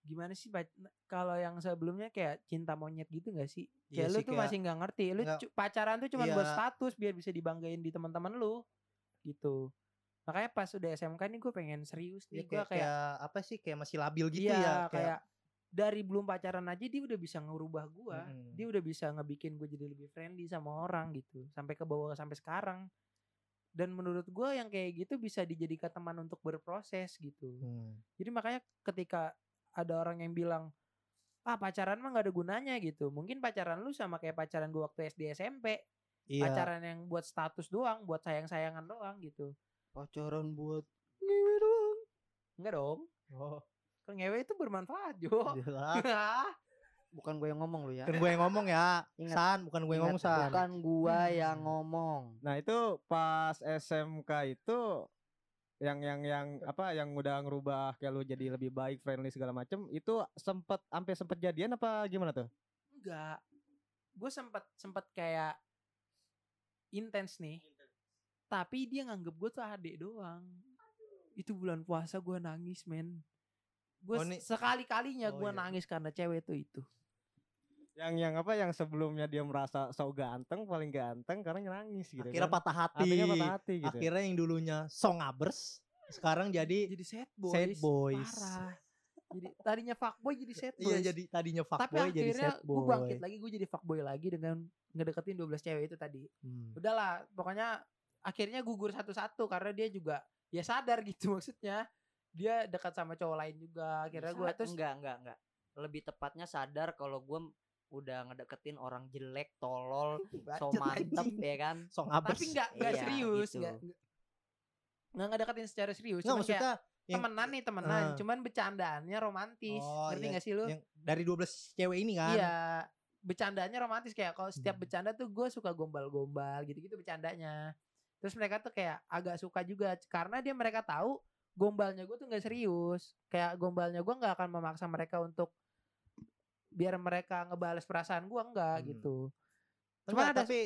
[SPEAKER 3] gimana sih pac- kalau yang sebelumnya kayak cinta monyet gitu gak sih
[SPEAKER 2] Iya
[SPEAKER 3] kayak lu
[SPEAKER 2] sih,
[SPEAKER 3] tuh
[SPEAKER 2] kayak-
[SPEAKER 3] masih nggak ngerti lu
[SPEAKER 2] nggak-
[SPEAKER 3] cu- pacaran tuh cuma buat
[SPEAKER 2] Iya.
[SPEAKER 3] status biar bisa dibanggain di teman-teman lu gitu makanya pas udah SMK nih gue pengen serius
[SPEAKER 2] Ya,
[SPEAKER 3] nih gue
[SPEAKER 2] kayak,
[SPEAKER 3] kayak
[SPEAKER 2] kayak apa sih? Kayak masih labil gitu
[SPEAKER 3] iya,
[SPEAKER 2] ya,
[SPEAKER 3] kayak dari belum pacaran aja dia udah bisa ngerubah gua
[SPEAKER 2] Mm-mm.
[SPEAKER 3] dia udah bisa ngebikin gue jadi lebih friendly sama orang gitu sampai ke bawah sampai sekarang dan menurut gua yang kayak gitu bisa dijadikan teman untuk berproses gitu
[SPEAKER 2] Hmm.
[SPEAKER 3] jadi makanya ketika ada orang yang bilang ah pacaran mah nggak ada gunanya gitu mungkin pacaran lu sama kayak pacaran gua waktu SD SMP
[SPEAKER 2] Iya.
[SPEAKER 3] pacaran yang buat status doang buat sayang sayangan doang gitu
[SPEAKER 5] Pacaran buat
[SPEAKER 3] ngewe doang enggak dong
[SPEAKER 2] Oh,
[SPEAKER 3] kan ngewe itu bermanfaat jo
[SPEAKER 5] bukan gue yang ngomong lu ya.
[SPEAKER 2] Bukan gue yang ngomong ya.
[SPEAKER 5] Ingat.
[SPEAKER 2] San, bukan gue yang ngomong San.
[SPEAKER 5] Bukan gua yang ngomong.
[SPEAKER 1] Nah itu pas SMK itu yang yang yang apa yang udah ngerubah kayak lu jadi lebih baik friendly segala macem itu sempet sampai sempet jadian apa gimana tuh?
[SPEAKER 3] enggak gue sempet sempet kayak intens nih tapi dia nganggep gue tuh adik doang itu bulan puasa gue nangis men gue
[SPEAKER 2] Oh,
[SPEAKER 3] sekali kalinya
[SPEAKER 2] Oh,
[SPEAKER 3] gue
[SPEAKER 2] iya.
[SPEAKER 3] nangis karena cewek itu itu
[SPEAKER 1] Yang yang apa yang sebelumnya dia merasa so ganteng paling ganteng karena nangis gitu.
[SPEAKER 2] Akhirnya
[SPEAKER 1] kan.
[SPEAKER 2] patah hati.
[SPEAKER 1] Akhirnya patah hati gitu.
[SPEAKER 2] Akhirnya yang dulunya so ngabers, sekarang jadi
[SPEAKER 3] jadi sad boys,
[SPEAKER 2] sad boys.
[SPEAKER 3] parah jadi tadinya fuckboy jadi sad boys
[SPEAKER 2] Iya jadi tadinya
[SPEAKER 3] tapi
[SPEAKER 2] fuckboy jadi
[SPEAKER 3] akhirnya
[SPEAKER 2] sad
[SPEAKER 3] gue
[SPEAKER 2] boy.
[SPEAKER 3] bangkit lagi gue jadi fuckboy lagi dengan ngedeketin 12 cewek itu tadi
[SPEAKER 2] Hmm.
[SPEAKER 3] udahlah pokoknya akhirnya gugur satu-satu karena dia juga ya sadar gitu maksudnya dia dekat sama cowok lain juga akhirnya gue terus
[SPEAKER 4] enggak enggak enggak lebih tepatnya sadar kalau gue udah ngedeketin orang jelek tolol so mantep
[SPEAKER 2] anjing.
[SPEAKER 4] ya kan
[SPEAKER 2] So
[SPEAKER 3] tapi nggak nggak
[SPEAKER 4] Iya,
[SPEAKER 3] serius
[SPEAKER 4] gitu.
[SPEAKER 3] nggak nggak- nggak ngedeketin secara serius
[SPEAKER 2] Nggak
[SPEAKER 3] cuman kayak
[SPEAKER 2] maksudnya Yang-
[SPEAKER 3] temenan nih temenan,
[SPEAKER 2] Eh.
[SPEAKER 3] cuman bercandaannya romantis.
[SPEAKER 2] Oh,
[SPEAKER 3] Ngerti
[SPEAKER 2] iya.
[SPEAKER 3] gak sih lu?
[SPEAKER 2] yang dari 12 cewek ini kan.
[SPEAKER 3] Iya, bercandanya romantis kayak kalau setiap
[SPEAKER 2] Hmm.
[SPEAKER 3] bercanda tuh gue suka gombal-gombal gitu-gitu bercandanya. Terus mereka tuh kayak agak suka juga karena dia mereka tahu gombalnya gue tuh nggak serius. Kayak gombalnya gue nggak akan memaksa mereka untuk biar mereka ngebales perasaan gue enggak
[SPEAKER 2] Hmm.
[SPEAKER 3] gitu.
[SPEAKER 2] Enggak,
[SPEAKER 3] Cuman ada-
[SPEAKER 2] tapi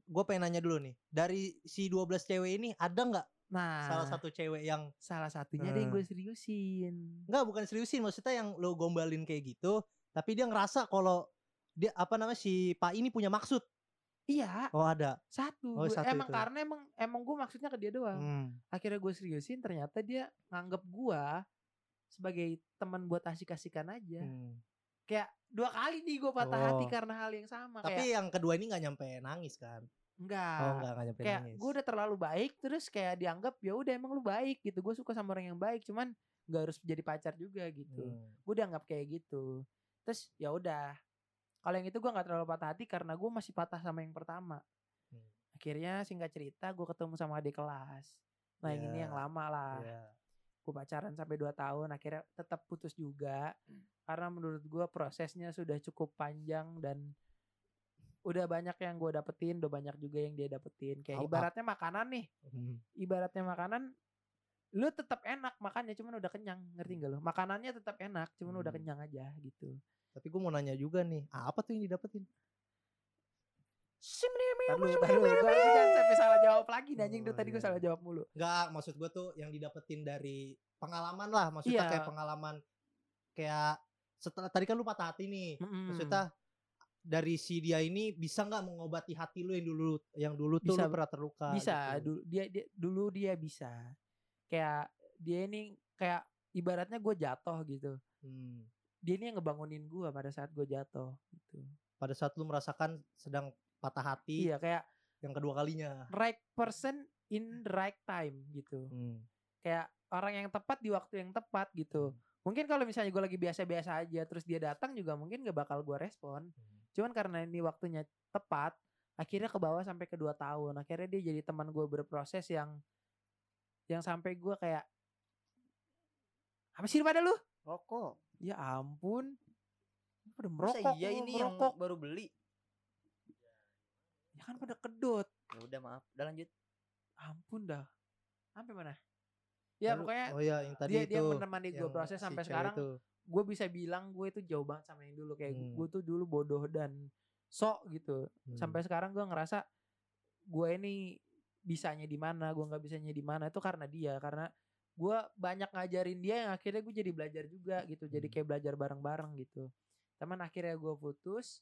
[SPEAKER 2] gue pengen nanya dulu nih. Dari si 12 cewek ini ada nggak
[SPEAKER 3] Nah,
[SPEAKER 2] salah satu cewek yang
[SPEAKER 3] salah satunya ada yang
[SPEAKER 2] Hmm.
[SPEAKER 3] gue seriusin.
[SPEAKER 2] Enggak, bukan seriusin, maksudnya yang lo gombalin kayak gitu, tapi dia ngerasa kalau dia apa namanya si Pak ini punya maksud.
[SPEAKER 3] Iya,
[SPEAKER 2] Oh, ada.
[SPEAKER 3] satu.
[SPEAKER 2] Oh, satu
[SPEAKER 3] emang
[SPEAKER 2] itu.
[SPEAKER 3] karena emang emang gue maksudnya ke dia doang.
[SPEAKER 2] Hmm.
[SPEAKER 3] akhirnya gue seriusin ternyata dia nganggep gue sebagai teman buat asik-asikan aja
[SPEAKER 2] Hmm.
[SPEAKER 3] kayak dua kali nih gue patah hati
[SPEAKER 2] Oh.
[SPEAKER 3] karena hal yang sama
[SPEAKER 2] Tapi
[SPEAKER 3] kayak
[SPEAKER 2] yang kedua ini nggak nyampe nangis kan?
[SPEAKER 3] Enggak.
[SPEAKER 2] Oh, enggak, enggak nyampe
[SPEAKER 3] kayak
[SPEAKER 2] nangis.
[SPEAKER 3] gue udah terlalu baik terus kayak dianggap ya udah emang lu baik gitu. Gue suka sama orang yang baik cuman nggak harus jadi pacar juga gitu.
[SPEAKER 2] Hmm.
[SPEAKER 3] gue dianggap kayak gitu. Terus ya udah. Kalau yang itu gue nggak terlalu patah hati karena gue masih patah sama yang pertama.
[SPEAKER 2] Hmm.
[SPEAKER 3] akhirnya singkat cerita gue ketemu sama adik kelas. Nah yang ini
[SPEAKER 2] Ya,
[SPEAKER 3] yang lama lah.
[SPEAKER 2] Iya.
[SPEAKER 3] gue pacaran sampai 2 tahun akhirnya tetap putus juga. Karena menurut gue prosesnya sudah cukup panjang dan udah banyak yang gue dapetin udah banyak juga yang dia dapetin kayak ibaratnya makanan nih
[SPEAKER 2] Hmm.
[SPEAKER 3] ibaratnya makanan lu tetap enak makannya cuman udah kenyang ngerti gak lo makanannya tetap enak cuman udah
[SPEAKER 2] Hmm.
[SPEAKER 3] kenyang aja gitu
[SPEAKER 2] Tapi gue mau nanya juga nih, apa tuh yang didapetin?
[SPEAKER 3] Dulu. Gua harusnya jangan sampai salah jawab lagi nih, anjing
[SPEAKER 2] Oh,
[SPEAKER 3] tuh tadi gue
[SPEAKER 2] iya.
[SPEAKER 3] salah jawab mulu
[SPEAKER 2] Enggak, maksud gue tuh yang didapetin dari pengalaman lah, maksudnya
[SPEAKER 3] Iya.
[SPEAKER 2] kayak pengalaman kayak setelah tadi kan lu patah hati nih. Maksudnya dari si dia ini bisa nggak mengobati hati lu yang dulu yang dulu tuh
[SPEAKER 3] Bisa,
[SPEAKER 2] lu pernah terluka
[SPEAKER 3] bisa
[SPEAKER 2] gitu.
[SPEAKER 3] dulu dia, dia dulu dia bisa kayak dia ini kayak ibaratnya gue jatuh gitu
[SPEAKER 2] Hmm.
[SPEAKER 3] dia ini yang ngebangunin gue pada saat gue jatuh gitu
[SPEAKER 2] Pada saat lu merasakan sedang patah hati
[SPEAKER 3] iya kayak
[SPEAKER 2] yang kedua kalinya.
[SPEAKER 3] right person in right time gitu
[SPEAKER 2] Hmm.
[SPEAKER 3] kayak orang yang tepat di waktu yang tepat gitu mungkin kalau misalnya gue lagi biasa-biasa aja terus dia datang juga mungkin gak bakal gue respon cuman karena ini waktunya tepat akhirnya ke bawah sampai ke dua tahun. Akhirnya dia jadi teman gue berproses yang yang sampai gue kayak apa sih pada lu?
[SPEAKER 5] Rokok.
[SPEAKER 3] ya ampun. Pada
[SPEAKER 4] Masa
[SPEAKER 3] merokok
[SPEAKER 4] iya
[SPEAKER 3] lu,
[SPEAKER 4] ini yang
[SPEAKER 3] merokok.
[SPEAKER 4] baru beli?
[SPEAKER 3] ya kan pada kedot
[SPEAKER 4] Ya udah maaf, udah lanjut.
[SPEAKER 3] ampun dah. Sampai mana? Ya
[SPEAKER 2] Lalu-
[SPEAKER 3] pokoknya
[SPEAKER 2] oh ya yang tadi
[SPEAKER 3] dia
[SPEAKER 2] itu.
[SPEAKER 3] dia menemani gue
[SPEAKER 2] yang
[SPEAKER 3] proses sampai sekarang
[SPEAKER 2] itu.
[SPEAKER 3] Gue bisa bilang gue itu jauh banget sama yang dulu kayak
[SPEAKER 2] Hmm.
[SPEAKER 3] gue tuh dulu bodoh dan sok gitu
[SPEAKER 2] Hmm.
[SPEAKER 3] sampai sekarang gue ngerasa gue ini bisanya di mana gue nggak bisanya di mana itu karena dia karena gue banyak ngajarin dia yang akhirnya gue jadi belajar juga gitu jadi
[SPEAKER 2] Hmm.
[SPEAKER 3] kayak belajar bareng-bareng gitu teman akhirnya gue putus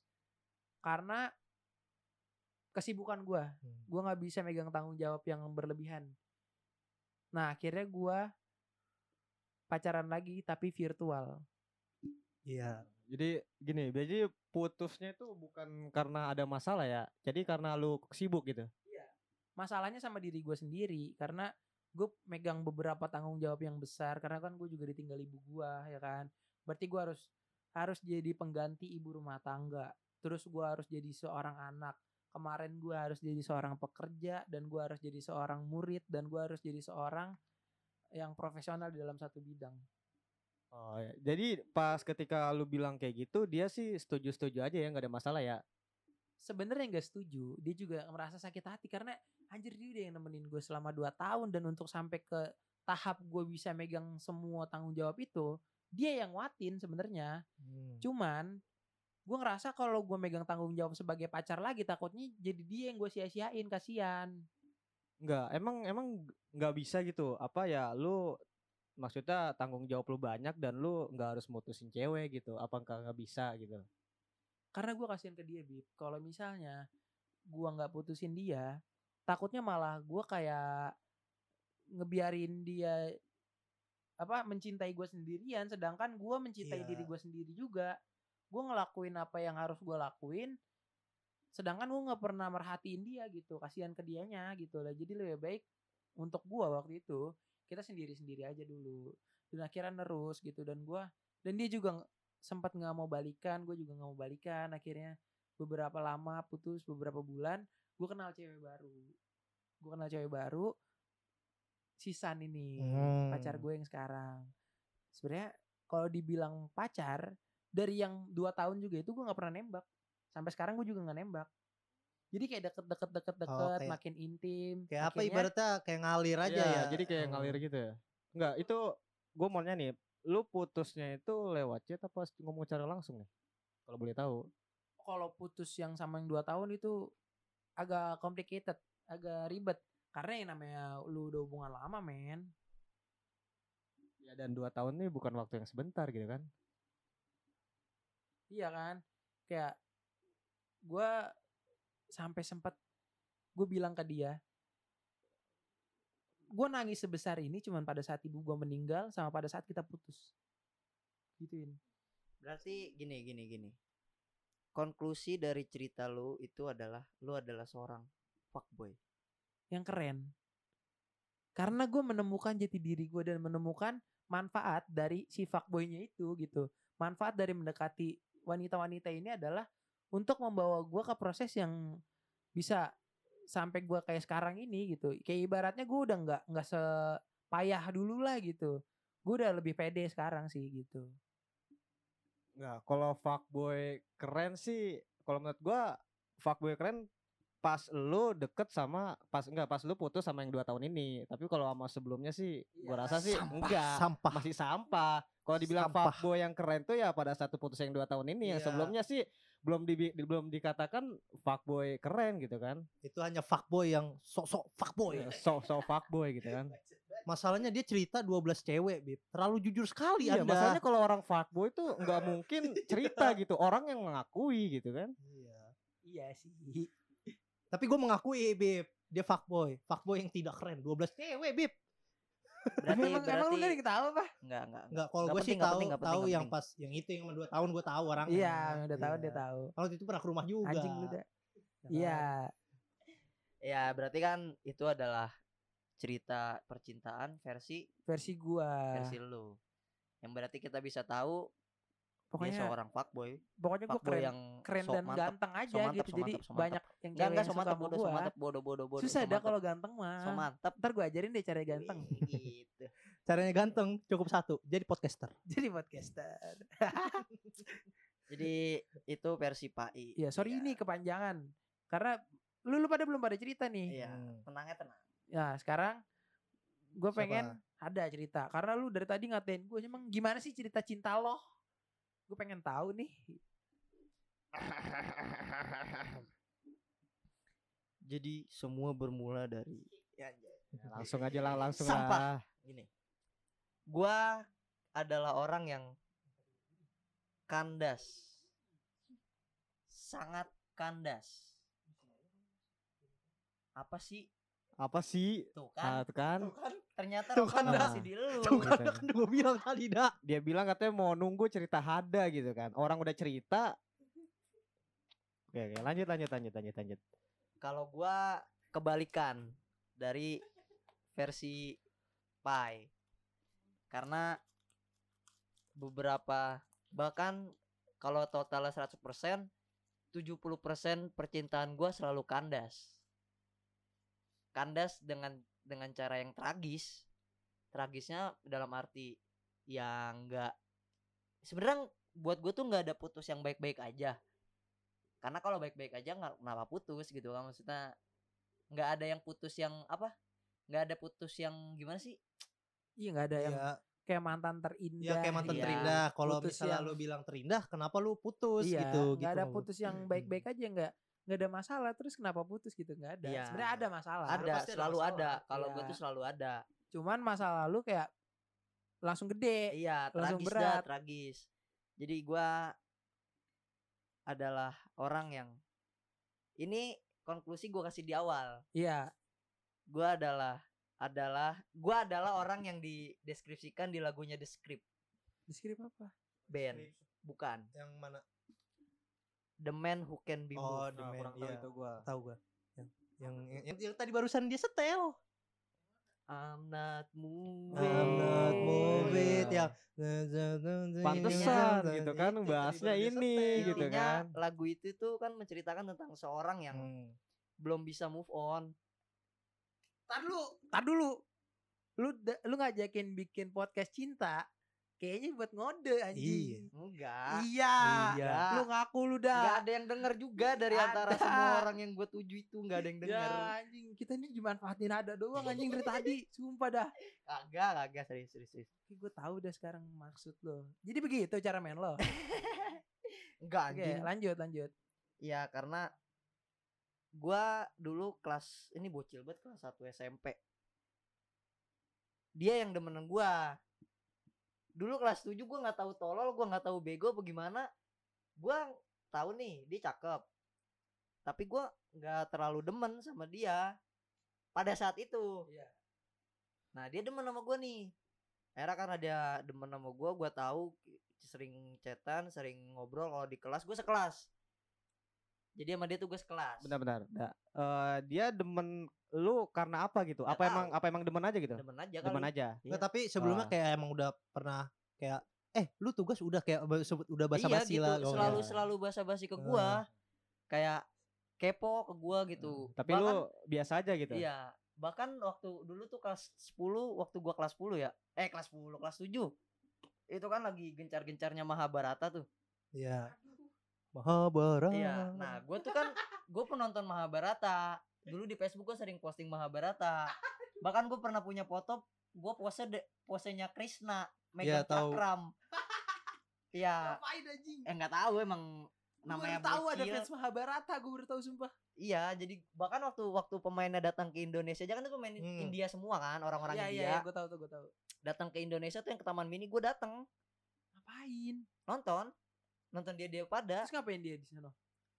[SPEAKER 3] karena kesibukan gue
[SPEAKER 2] Hmm.
[SPEAKER 3] gue nggak bisa megang tanggung jawab yang berlebihan nah akhirnya gue pacaran lagi tapi virtual
[SPEAKER 2] Iya.
[SPEAKER 1] Jadi gini, jadi putusnya itu bukan karena ada masalah ya. Jadi karena lu sibuk gitu.
[SPEAKER 3] masalahnya sama diri gue sendiri karena gue megang beberapa tanggung jawab yang besar karena kan gue juga ditinggal ibu gue ya kan berarti gue harus harus jadi pengganti ibu rumah tangga terus gue harus jadi seorang anak kemarin gue harus jadi seorang pekerja dan gue harus jadi seorang murid dan gue harus jadi seorang yang profesional di dalam satu bidang
[SPEAKER 1] Oh, ya. Jadi pas ketika lu bilang kayak gitu, dia sih setuju-setuju aja ya, nggak ada masalah ya.
[SPEAKER 3] sebenarnya nggak setuju dia juga merasa sakit hati karena anjir dia udah yang nemenin gue selama 2 tahun dan untuk sampai ke tahap gue bisa megang semua tanggung jawab itu dia yang watin sebenarnya
[SPEAKER 2] Hmm.
[SPEAKER 3] cuman gue ngerasa kalau gue megang tanggung jawab sebagai pacar lagi takutnya jadi dia yang gue sia-siain kasihan
[SPEAKER 1] Nggak, emang emang nggak bisa gitu. Apa ya, lu maksudnya tanggung jawab lu banyak dan lu nggak harus mutusin cewek gitu. Apa nggak bisa gitu?
[SPEAKER 3] karena gue kasihan ke dia bib kalau misalnya gue nggak putusin dia takutnya malah gue kayak ngebiarin dia apa mencintai gue sendirian sedangkan gue mencintai
[SPEAKER 2] Iya.
[SPEAKER 3] diri gue sendiri juga gue ngelakuin apa yang harus gue lakuin sedangkan gue nggak pernah merhatiin dia gitu kasihan ke dianya gitu lah. Jadi lebih baik untuk gue waktu itu kita sendiri sendiri aja dulu. Dan akhirnya nerus gitu dan gue dan dia juga sempat nggak mau balikan gue juga nggak mau balikan. Akhirnya beberapa lama putus beberapa bulan gue kenal cewek baru. Gue kenal cewek baru si San ini
[SPEAKER 2] Hmm.
[SPEAKER 3] pacar gue yang sekarang. Sebenarnya kalau dibilang pacar dari yang dua tahun juga itu gue nggak pernah nembak sampai sekarang gue juga nggak nembak jadi kayak deket deket deket deket
[SPEAKER 2] Oh, kayak-
[SPEAKER 3] makin intim
[SPEAKER 2] Kayak apa
[SPEAKER 3] Akhirnya-
[SPEAKER 2] ibaratnya kayak ngalir aja
[SPEAKER 1] Iya,
[SPEAKER 2] ya.
[SPEAKER 1] Jadi kayak
[SPEAKER 2] Oh.
[SPEAKER 1] ngalir gitu ya. Enggak, itu gue maunya nih, lu putusnya itu lewat chat apa ngomong cara langsung nih? Kalau boleh tahu.
[SPEAKER 3] kalau putus yang sama yang dua tahun itu agak complicated, agak ribet. Karena yang namanya lu udah hubungan lama, men.
[SPEAKER 1] Ya dan dua tahun nih bukan waktu yang sebentar gitu kan.
[SPEAKER 3] Iya kan? Kayak gua sampai sempat gue bilang ke dia, gue nangis sebesar ini cuman pada saat ibu gua meninggal sama pada saat kita putus. Gituin.
[SPEAKER 5] Berarti gini gini gini. Konklusi dari cerita lu itu adalah lu adalah seorang fuckboy.
[SPEAKER 3] yang keren. Karena gue menemukan jati diri gue dan menemukan manfaat dari si fuckboynya itu gitu. Manfaat dari mendekati wanita-wanita ini adalah untuk membawa gue ke proses yang bisa sampai gue kayak sekarang ini gitu. Kayak ibaratnya gue udah nggak nggak sepayah dulu lah gitu. Gue udah lebih pede sekarang sih gitu.
[SPEAKER 1] Enggak, kalau fuckboy keren sih, kalau menurut gua fuckboy keren pas lu deket sama pas enggak pas lu putus sama yang dua tahun ini. Tapi kalau sama sebelumnya sih gua rasa sih
[SPEAKER 2] Sampah,
[SPEAKER 1] enggak.
[SPEAKER 2] Sampah.
[SPEAKER 1] Masih sampah. Kalau dibilang
[SPEAKER 2] Sampah.
[SPEAKER 1] fuckboy yang keren tuh ya pada satu putus yang dua tahun ini. Yang
[SPEAKER 2] Iya.
[SPEAKER 1] sebelumnya sih belum di, belum dikatakan fuckboy keren gitu kan.
[SPEAKER 2] Itu hanya fuckboy yang sok-sok fuckboy.
[SPEAKER 1] So so fuckboy gitu kan.
[SPEAKER 2] Masalahnya dia cerita 12 cewek, Bib. Terlalu jujur sekali
[SPEAKER 1] Iya,
[SPEAKER 2] Anda.
[SPEAKER 1] masalahnya kalau orang fuckboy tuh nggak mungkin cerita gitu. Orang yang mengakui gitu kan.
[SPEAKER 2] Iya.
[SPEAKER 3] Iya sih.
[SPEAKER 2] Tapi gue mengakui, Bib. Dia fuckboy. Fuckboy yang tidak keren. 12 cewek, Bib.
[SPEAKER 5] Berarti
[SPEAKER 3] emang,
[SPEAKER 5] berarti
[SPEAKER 3] emang lu gak diketahui apa?
[SPEAKER 5] enggak enggak.
[SPEAKER 2] Enggak, kalau gue sih tahu
[SPEAKER 5] penting,
[SPEAKER 2] tahu yang
[SPEAKER 5] penting.
[SPEAKER 2] pas yang itu yang 2 tahun gue tahu orang.
[SPEAKER 3] Iya, udah tahu dia tahu.
[SPEAKER 2] Kalau itu pernah ke rumah juga.
[SPEAKER 3] Anjing lu dah.
[SPEAKER 2] Kan?
[SPEAKER 3] Iya.
[SPEAKER 5] Ya berarti kan itu adalah cerita percintaan versi
[SPEAKER 3] Versi gua.
[SPEAKER 5] versi lu. Yang berarti kita bisa tahu dia
[SPEAKER 3] Pokoknya
[SPEAKER 5] seorang fuckboy,
[SPEAKER 3] pokoknya gue keren
[SPEAKER 5] yang
[SPEAKER 3] keren
[SPEAKER 5] sok
[SPEAKER 3] dan
[SPEAKER 5] mantep.
[SPEAKER 3] ganteng aja
[SPEAKER 5] So mantep,
[SPEAKER 3] gitu.
[SPEAKER 5] so
[SPEAKER 3] Jadi
[SPEAKER 5] mantep, so mantep.
[SPEAKER 3] banyak yang
[SPEAKER 5] Enggak
[SPEAKER 3] cewek
[SPEAKER 5] enggak
[SPEAKER 3] yang
[SPEAKER 5] so
[SPEAKER 3] suka sama
[SPEAKER 5] bodoh, so
[SPEAKER 3] gua.
[SPEAKER 5] mantep bodoh bodoh bodoh.
[SPEAKER 3] Susah dah kalau ganteng mah.
[SPEAKER 5] so mantep.
[SPEAKER 3] Ntar gue ajarin deh cara ganteng.
[SPEAKER 5] gitu.
[SPEAKER 2] Caranya ganteng cukup satu. Jadi podcaster.
[SPEAKER 3] Jadi podcaster.
[SPEAKER 5] Jadi itu versi Pai.
[SPEAKER 3] Iya, sorry
[SPEAKER 5] Iya.
[SPEAKER 3] ini kepanjangan. Karena lu, lu pada belum pada cerita nih.
[SPEAKER 5] Iya,
[SPEAKER 2] Hmm.
[SPEAKER 5] tenangnya tenang.
[SPEAKER 3] Ya, sekarang gue
[SPEAKER 2] Siapa?
[SPEAKER 3] pengen ada cerita. Karena lu dari tadi ngatain gue, emang gimana sih cerita cinta lo? Gue pengen tahu nih.
[SPEAKER 5] Jadi semua bermula dari
[SPEAKER 1] Ya, langsung aja lah, langsung
[SPEAKER 5] Sampah.
[SPEAKER 1] lah.
[SPEAKER 5] gini. Gua adalah orang yang kandas. Sangat kandas. Apa sih?
[SPEAKER 1] Apa sih?
[SPEAKER 5] Tuh
[SPEAKER 1] Ah,
[SPEAKER 5] kan.
[SPEAKER 1] tuh kan.
[SPEAKER 5] Ternyata
[SPEAKER 2] Tuh kan,
[SPEAKER 1] dah.
[SPEAKER 5] masih di lu.
[SPEAKER 2] Tuh kan kan gue bilang tadi dah.
[SPEAKER 1] Dia bilang katanya mau nunggu cerita Hada gitu kan. Orang udah cerita. Oke, oke, lanjut lanjut lanjut lanjut lanjut.
[SPEAKER 5] Kalau gua kebalikan dari versi Pai. Karena beberapa bahkan kalau totalnya 100% 70% percintaan gua selalu kandas. Kandas dengan dengan cara yang tragis. Tragisnya dalam arti yang enggak sebenarnya buat gue tuh nggak ada putus yang baik-baik aja karena kalau baik-baik aja nggak kenapa putus gitu kan maksudnya nggak ada yang putus yang apa nggak ada putus yang gimana sih
[SPEAKER 3] Iya nggak ada yang
[SPEAKER 2] Iya,
[SPEAKER 3] kayak mantan terindah.
[SPEAKER 2] ya kayak mantan
[SPEAKER 5] Iya.
[SPEAKER 2] terindah. Kalau misalnya
[SPEAKER 3] yang-
[SPEAKER 2] lu bilang terindah, kenapa lu putus
[SPEAKER 3] iya,
[SPEAKER 2] gitu
[SPEAKER 3] nggak
[SPEAKER 2] gitu.
[SPEAKER 3] ada putus yang baik-baik aja nggak nggak ada masalah terus kenapa putus gitu nggak ada
[SPEAKER 5] Iya.
[SPEAKER 3] sebenarnya ada masalah
[SPEAKER 5] ada
[SPEAKER 2] pasti ada
[SPEAKER 5] selalu
[SPEAKER 2] masalah.
[SPEAKER 5] ada kalau gue
[SPEAKER 3] Iya.
[SPEAKER 5] tuh selalu ada
[SPEAKER 3] cuman masa lalu kayak langsung gede
[SPEAKER 5] iya
[SPEAKER 3] Langsung
[SPEAKER 5] tragis
[SPEAKER 3] berat.
[SPEAKER 5] dah tragis jadi gua adalah orang yang ini konklusi gua kasih di awal
[SPEAKER 3] iya
[SPEAKER 5] gua adalah adalah gua adalah orang yang dideskripsikan di lagunya The Script
[SPEAKER 3] deskrip apa
[SPEAKER 5] band bukan
[SPEAKER 2] Yang mana?
[SPEAKER 5] The Man Who Can Be
[SPEAKER 2] Oh,
[SPEAKER 5] Moved
[SPEAKER 2] The Man,
[SPEAKER 1] kurang tahu
[SPEAKER 2] iya.
[SPEAKER 1] itu gua.
[SPEAKER 2] Tahu gua. Yang yang, yang, yang, yang tadi barusan dia setel.
[SPEAKER 5] I'm not moving
[SPEAKER 2] I'm not moving
[SPEAKER 1] iya.
[SPEAKER 2] yang
[SPEAKER 1] Pantesan gitu kan bahasnya ini gitu
[SPEAKER 5] Intinya
[SPEAKER 1] kan.
[SPEAKER 5] lagu itu tuh kan menceritakan tentang seorang yang
[SPEAKER 2] Hmm.
[SPEAKER 5] belum bisa move on
[SPEAKER 3] tar dulu tar dulu lu lu ngajakin bikin podcast cinta kayaknya buat ngode anjing.
[SPEAKER 5] Enggak.
[SPEAKER 3] Iya.
[SPEAKER 2] Iya.
[SPEAKER 3] Lu ngaku lu
[SPEAKER 5] Enggak
[SPEAKER 3] dah.
[SPEAKER 5] ada yang denger juga dari antara
[SPEAKER 3] Ada.
[SPEAKER 5] semua orang yang gue tuju itu enggak ada yang denger.
[SPEAKER 3] Ya anjing, kita ini dimanfaatin ada doang anjing dari tadi. Sumpah dah.
[SPEAKER 5] Kagak, kagak serius, serius, serius.
[SPEAKER 3] Gue tahu udah sekarang maksud lo. Jadi begitu cara main lo.
[SPEAKER 5] Enggak
[SPEAKER 3] Oke,
[SPEAKER 5] anjing.
[SPEAKER 3] lanjut lanjut.
[SPEAKER 5] Ya karena gua dulu kelas ini bocil banget kelas 1 SMP. Dia yang demenan gua. Dulu kelas 7 gua nggak tahu tolol, gua nggak tahu bego apa gimana. Gua tahu nih dia cakep. Tapi gua nggak terlalu demen sama dia pada saat itu.
[SPEAKER 3] Iya.
[SPEAKER 5] Nah, dia demen sama gua nih. Akhirnya karena dia demen sama gua, gua tahu sering chatan, sering ngobrol kalau di kelas gua sekelas. Jadi sama dia tuh gue sekelas.
[SPEAKER 1] Benar-benar. Nah, eh, dia demen lu karena apa gitu?
[SPEAKER 5] Nggak
[SPEAKER 1] Apa emang
[SPEAKER 5] tahu.
[SPEAKER 1] apa emang demen aja gitu?
[SPEAKER 5] Demen aja
[SPEAKER 1] Demen
[SPEAKER 5] kali.
[SPEAKER 1] aja.
[SPEAKER 5] Iya.
[SPEAKER 2] Nggak, tapi sebelumnya
[SPEAKER 1] Ah.
[SPEAKER 2] kayak emang udah pernah kayak eh lu tugas udah kayak udah
[SPEAKER 5] iya
[SPEAKER 2] basa-basi
[SPEAKER 5] gitu,
[SPEAKER 2] lah Oh,
[SPEAKER 5] selalu
[SPEAKER 2] ya.
[SPEAKER 5] selalu basa-basi ke gua. Kayak kepo ke gua gitu.
[SPEAKER 1] Tapi
[SPEAKER 5] Bahkan-
[SPEAKER 1] lu biasa aja gitu.
[SPEAKER 5] Iya. Bahkan waktu dulu tuh kelas 10, waktu gua kelas 10 ya. Eh kelas 10, kelas 7. Itu kan lagi gencar-gencarnya Mahabharata tuh.
[SPEAKER 2] Iya. Mahabharata.
[SPEAKER 5] Iya. Nah, gue tuh kan gue penonton Mahabharata. Dulu di Facebook gue sering posting Mahabharata. Bahkan gue pernah punya foto gue pose de, posenya Krishna
[SPEAKER 2] Iya,
[SPEAKER 5] megang
[SPEAKER 2] tahu.
[SPEAKER 5] cakram. Iya,
[SPEAKER 3] Ngapain anjing?
[SPEAKER 5] eh nggak tahu emang namanya
[SPEAKER 3] tahu ada fans Mahabharata, gue baru tahu sumpah.
[SPEAKER 5] Iya, jadi bahkan waktu waktu pemainnya datang ke Indonesia, jangan itu pemain
[SPEAKER 2] Hmm.
[SPEAKER 5] India semua kan, orang-orang
[SPEAKER 3] Iya
[SPEAKER 5] India.
[SPEAKER 3] iya, gue tahu tuh, gue tahu.
[SPEAKER 5] Datang ke Indonesia tuh yang ke Taman Mini gue datang
[SPEAKER 3] Ngapain?
[SPEAKER 5] nonton, nonton dia dia pada.
[SPEAKER 3] Terus ngapain dia di sana?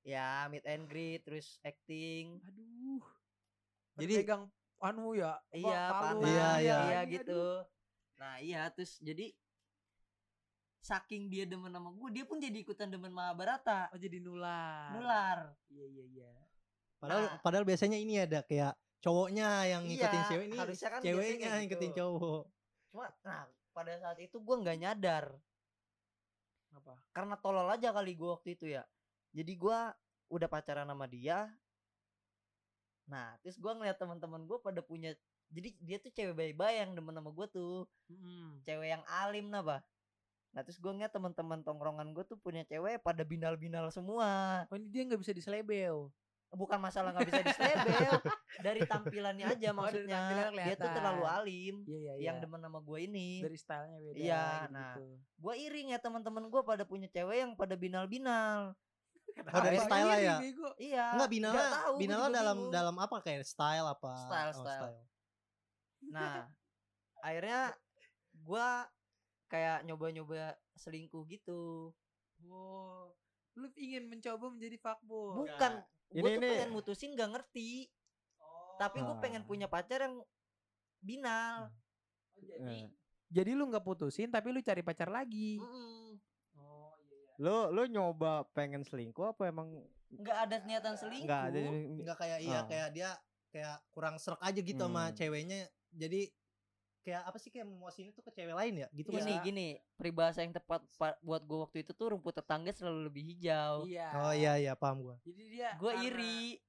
[SPEAKER 5] Ya, meet and greet, terus acting.
[SPEAKER 3] Aduh.
[SPEAKER 2] Jadi-
[SPEAKER 3] Jadi pegang anu ya.
[SPEAKER 5] Iya,
[SPEAKER 3] palu.
[SPEAKER 5] panah.
[SPEAKER 2] Iya, iya.
[SPEAKER 5] Iya
[SPEAKER 3] Aduh.
[SPEAKER 5] gitu. Nah, iya terus jadi saking dia demen sama gue, dia pun jadi ikutan demen Mahabharata.
[SPEAKER 3] Oh jadi nular.
[SPEAKER 5] Nular.
[SPEAKER 3] Iya iya iya.
[SPEAKER 2] Padahal
[SPEAKER 5] Nah.
[SPEAKER 2] padahal biasanya ini ada kayak cowoknya yang ngikutin
[SPEAKER 5] Iya,
[SPEAKER 2] cewek ini
[SPEAKER 5] harusnya kan
[SPEAKER 2] ceweknya
[SPEAKER 5] kayak
[SPEAKER 2] ngikutin
[SPEAKER 5] gitu.
[SPEAKER 2] cowok.
[SPEAKER 5] Cuma nah, pada saat itu gue nggak nyadar
[SPEAKER 3] Apa?
[SPEAKER 5] karena tolol aja kali gue waktu itu ya. Jadi gue udah pacaran sama dia. Nah, terus gue ngeliat teman-teman gue pada punya jadi dia tuh cewek baik-baik yang demen sama gue tuh.
[SPEAKER 3] Mm-mm.
[SPEAKER 5] cewek yang alim nah bah nah terus gue ngeliat teman-teman tongkrongan gue tuh punya cewek pada binal-binal semua
[SPEAKER 3] Oh ini dia nggak bisa diselebel.
[SPEAKER 5] bukan masalah nggak bisa diselebel dari tampilannya aja
[SPEAKER 3] Oh,
[SPEAKER 5] maksudnya
[SPEAKER 3] tampilannya
[SPEAKER 5] dia tuh terlalu alim
[SPEAKER 3] Iya iya iya.
[SPEAKER 5] yang demen sama gue ini
[SPEAKER 3] dari stylenya beda.
[SPEAKER 5] Iya,
[SPEAKER 3] gitu.
[SPEAKER 5] nah. gue iring ya teman-teman gue pada punya cewek yang pada binal-binal
[SPEAKER 2] Oh, dari
[SPEAKER 3] Apa
[SPEAKER 2] style
[SPEAKER 3] iri,
[SPEAKER 2] ya?
[SPEAKER 3] bego?
[SPEAKER 5] iya
[SPEAKER 2] Enggak binala,
[SPEAKER 5] nggak tahu, gua
[SPEAKER 2] binala dalam
[SPEAKER 5] bingung.
[SPEAKER 2] dalam apa kayak style apa?
[SPEAKER 5] Style,
[SPEAKER 2] Oh,
[SPEAKER 5] style. nah akhirnya gue kayak nyoba-nyoba selingkuh gitu
[SPEAKER 3] Wow. Lu ingin mencoba menjadi fuckboy.
[SPEAKER 5] bukan gue
[SPEAKER 1] Ini-
[SPEAKER 5] tuh
[SPEAKER 1] ini-
[SPEAKER 5] pengen mutusin gak ngerti tapi gue pengen
[SPEAKER 1] Ah.
[SPEAKER 5] punya pacar yang binal
[SPEAKER 3] Oh, jadi
[SPEAKER 1] Eh,
[SPEAKER 3] jadi lu nggak putusin tapi lu cari pacar lagi. Oh iya iya.
[SPEAKER 1] Lu lu nyoba pengen selingkuh apa emang
[SPEAKER 5] nggak ada niatan selingkuh
[SPEAKER 1] enggak ada
[SPEAKER 2] Enggak kayak iya
[SPEAKER 1] Ah.
[SPEAKER 2] kayak dia kayak kurang serak aja gitu sama
[SPEAKER 1] Hmm.
[SPEAKER 2] ceweknya. Jadi kayak apa sih kayak memuasin itu ke cewek lain ya? Gitu
[SPEAKER 5] gini
[SPEAKER 2] kan?
[SPEAKER 5] gini peribahasa yang tepat pa- buat gue waktu itu tuh rumput tetangga selalu lebih hijau
[SPEAKER 3] Iya.
[SPEAKER 2] Oh iya iya paham gua.
[SPEAKER 3] Jadi dia
[SPEAKER 5] gue iri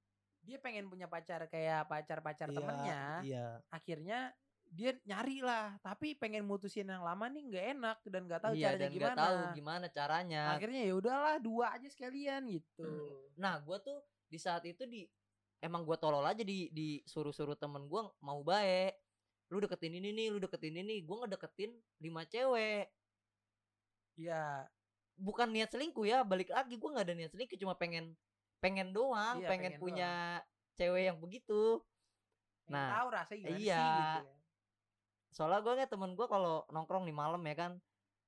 [SPEAKER 3] Dia pengen punya pacar kayak pacar-pacar
[SPEAKER 2] Iya,
[SPEAKER 3] temennya.
[SPEAKER 2] Iya.
[SPEAKER 3] Akhirnya dia nyari lah, tapi pengen mutusin yang lama nih nggak enak dan nggak tahu
[SPEAKER 5] iya
[SPEAKER 3] caranya
[SPEAKER 5] dan
[SPEAKER 3] gimana.
[SPEAKER 5] nggak tahu gimana caranya
[SPEAKER 3] Akhirnya ya udahlah dua aja sekalian gitu.
[SPEAKER 5] nah gue tuh di saat itu di emang gue tolol aja di disuruh-suruh temen gue mau baik lu deketin ini nih lu deketin ini gue ngedeketin lima cewek
[SPEAKER 3] Iya.
[SPEAKER 5] bukan niat selingkuh ya balik lagi gue nggak ada niat selingkuh cuma pengen pengen doang
[SPEAKER 3] Iya,
[SPEAKER 5] pengen,
[SPEAKER 3] pengen
[SPEAKER 5] punya cewek yang begitu Nah,
[SPEAKER 3] tahu rasanya gimana
[SPEAKER 5] iya.
[SPEAKER 3] sih gitu ya.
[SPEAKER 5] Soalnya gue ngeliat temen gue kalau nongkrong di malam ya kan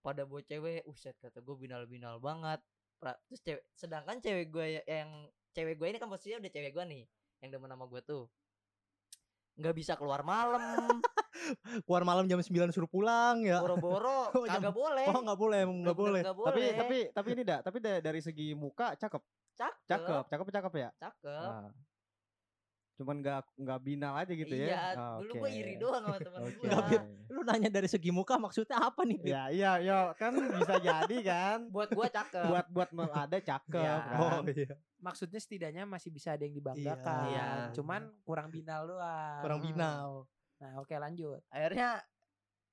[SPEAKER 5] pada bawa cewek uset kata gue binal binal banget Pra- terus cewek sedangkan cewek gue yang cewek gue ini kan posisinya udah cewek gue nih yang demen sama gue tuh nggak bisa keluar malam
[SPEAKER 2] Keluar malam jam 9 suruh pulang ya.
[SPEAKER 5] boro-boro
[SPEAKER 2] Oh, jam-
[SPEAKER 5] kagak boleh
[SPEAKER 2] Oh enggak boleh, enggak boleh.
[SPEAKER 5] Nggak
[SPEAKER 1] tapi
[SPEAKER 5] boleh.
[SPEAKER 1] tapi tapi ini dah tapi da- dari segi muka cakep
[SPEAKER 5] cakep
[SPEAKER 1] cakep cakep cakep ya
[SPEAKER 5] cakep
[SPEAKER 1] Ah. Cuman nggak nggak binal aja gitu
[SPEAKER 5] iya
[SPEAKER 1] ya Ah,
[SPEAKER 5] dulu
[SPEAKER 1] oke.
[SPEAKER 5] gue iri doang sama temen
[SPEAKER 1] Oke.
[SPEAKER 5] gue
[SPEAKER 2] Lu nanya dari segi muka maksudnya apa nih?
[SPEAKER 1] Ya iya yo kan bisa jadi kan
[SPEAKER 5] buat gue cakep
[SPEAKER 1] buat buat ada cakep
[SPEAKER 5] Iya.
[SPEAKER 1] kan
[SPEAKER 2] Oh iya.
[SPEAKER 3] Maksudnya setidaknya masih bisa ada yang dibanggakan.
[SPEAKER 5] Iya.
[SPEAKER 3] Cuman kurang binal doang.
[SPEAKER 2] Kurang
[SPEAKER 1] Hmm.
[SPEAKER 2] binal.
[SPEAKER 3] Nah, oke lanjut.
[SPEAKER 5] akhirnya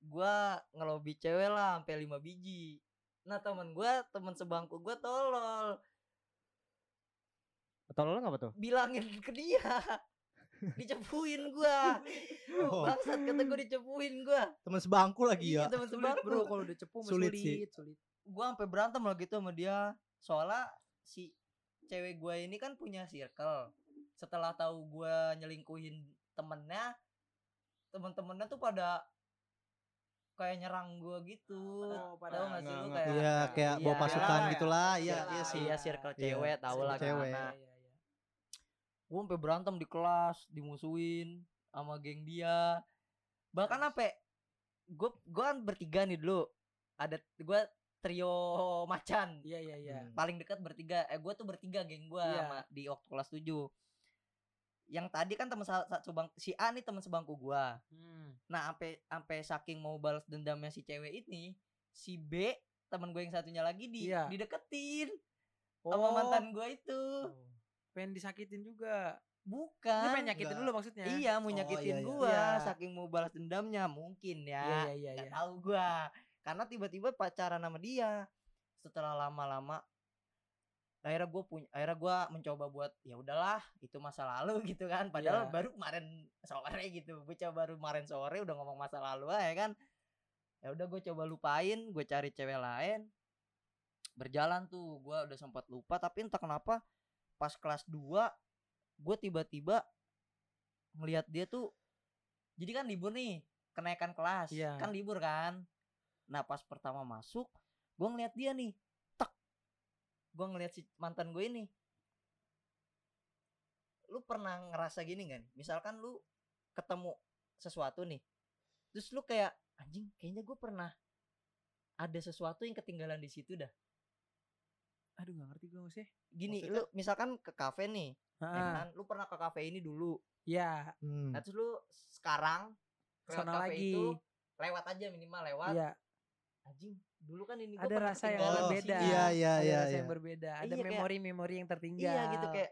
[SPEAKER 5] gua ngelobi cewek lah sampai lima biji nah temen gua temen sebangku gua tolol
[SPEAKER 1] lo apa tuh?
[SPEAKER 5] bilangin ke dia dicepuin gua
[SPEAKER 2] Oh.
[SPEAKER 5] bangsat kata gua dicepuin gua
[SPEAKER 2] Teman sebangku lagi
[SPEAKER 5] iya
[SPEAKER 2] ya.
[SPEAKER 5] temen
[SPEAKER 3] Sulit
[SPEAKER 5] sebangku
[SPEAKER 3] bro kalau udah cepu
[SPEAKER 2] Sulit
[SPEAKER 3] sulit,
[SPEAKER 2] sih.
[SPEAKER 3] sulit.
[SPEAKER 5] gua sampai berantem lah gitu sama dia soalnya si cewek gua ini kan punya circle setelah tahu gua nyelingkuhin temennya temen-temennya tuh pada kayak nyerang gua gitu
[SPEAKER 3] Oh,
[SPEAKER 5] tahu
[SPEAKER 3] pada
[SPEAKER 5] nggak sih lu kayak
[SPEAKER 2] Iya, kayak bawa
[SPEAKER 5] Iya.
[SPEAKER 2] pasukan
[SPEAKER 1] Iya.
[SPEAKER 2] gitulah. Iya,
[SPEAKER 5] Circle-
[SPEAKER 2] iya sih.
[SPEAKER 5] iya circle
[SPEAKER 2] Iya,
[SPEAKER 5] cewek tahu lah
[SPEAKER 2] cewek.
[SPEAKER 3] Iya, iya.
[SPEAKER 5] Gue sampai berantem di kelas dimusuhin sama geng dia bahkan apa gue gue kan bertiga nih dulu ada gue trio macan
[SPEAKER 3] Iya, iya, iya.
[SPEAKER 2] Hmm.
[SPEAKER 5] paling dekat bertiga eh gue tuh bertiga geng gue
[SPEAKER 3] Iya.
[SPEAKER 5] sama di waktu kelas 7 yang tadi kan teman sebang si A nih teman sebangku gue
[SPEAKER 3] Hmm.
[SPEAKER 5] nah sampai sampai saking mau balas dendamnya si cewek ini si B teman gue yang satunya lagi di
[SPEAKER 3] Iya.
[SPEAKER 5] dideketin sama mantan gue itu
[SPEAKER 3] Oh. Pengen disakitin juga.
[SPEAKER 5] bukan
[SPEAKER 3] Ini pengen nyakitin
[SPEAKER 2] Enggak.
[SPEAKER 3] dulu maksudnya.
[SPEAKER 5] Iya mau
[SPEAKER 2] Oh,
[SPEAKER 5] nyakitin
[SPEAKER 2] iya, iya.
[SPEAKER 5] gua
[SPEAKER 3] Iya.
[SPEAKER 5] saking mau balas dendamnya mungkin
[SPEAKER 3] Iya,
[SPEAKER 5] ya.
[SPEAKER 3] iya, iya,
[SPEAKER 5] Nggak
[SPEAKER 3] iya.
[SPEAKER 5] tahu gua. Karena tiba-tiba pacaran sama dia. Setelah lama-lama akhirnya gue punya akhirnya gua mencoba buat ya udahlah itu masa lalu gitu kan padahal
[SPEAKER 3] Iya.
[SPEAKER 5] baru kemarin sore gitu gue coba baru kemarin sore udah ngomong masa lalu ya kan ya udah gue coba lupain gue cari cewek lain berjalan tuh gua udah sempat lupa tapi entah kenapa pas kelas 2 gue tiba-tiba ngelihat dia tuh jadi kan libur nih kenaikan kelas
[SPEAKER 3] Iya.
[SPEAKER 5] kan libur kan. Nah pas pertama masuk gue ngeliat dia nih tek. Gue ngeliat si mantan gue ini. Lu pernah ngerasa gini kan misalkan lu ketemu sesuatu nih terus lu kayak anjing kayaknya gue pernah ada sesuatu yang ketinggalan di situ dah
[SPEAKER 3] Aduh gak ngerti gue maksudnya.
[SPEAKER 5] gini
[SPEAKER 2] Maksudnya?
[SPEAKER 5] lu misalkan ke kafe nih ya kan lu pernah ke kafe ini dulu
[SPEAKER 3] Iya,
[SPEAKER 2] Hmm.
[SPEAKER 5] Nah terus lu sekarang lewat
[SPEAKER 3] Sana
[SPEAKER 5] kafe
[SPEAKER 3] lagi.
[SPEAKER 5] itu lewat aja minimal lewat.
[SPEAKER 3] iya.
[SPEAKER 5] Anjing, dulu kan ini gua
[SPEAKER 3] Ada rasa yang berbeda.
[SPEAKER 2] Iya, iya,
[SPEAKER 3] Ada
[SPEAKER 2] iya,
[SPEAKER 3] rasa
[SPEAKER 2] iya.
[SPEAKER 3] yang berbeda. Ada
[SPEAKER 5] Iya, kayak-
[SPEAKER 3] memori-memori yang tertinggal.
[SPEAKER 5] Iya gitu kayak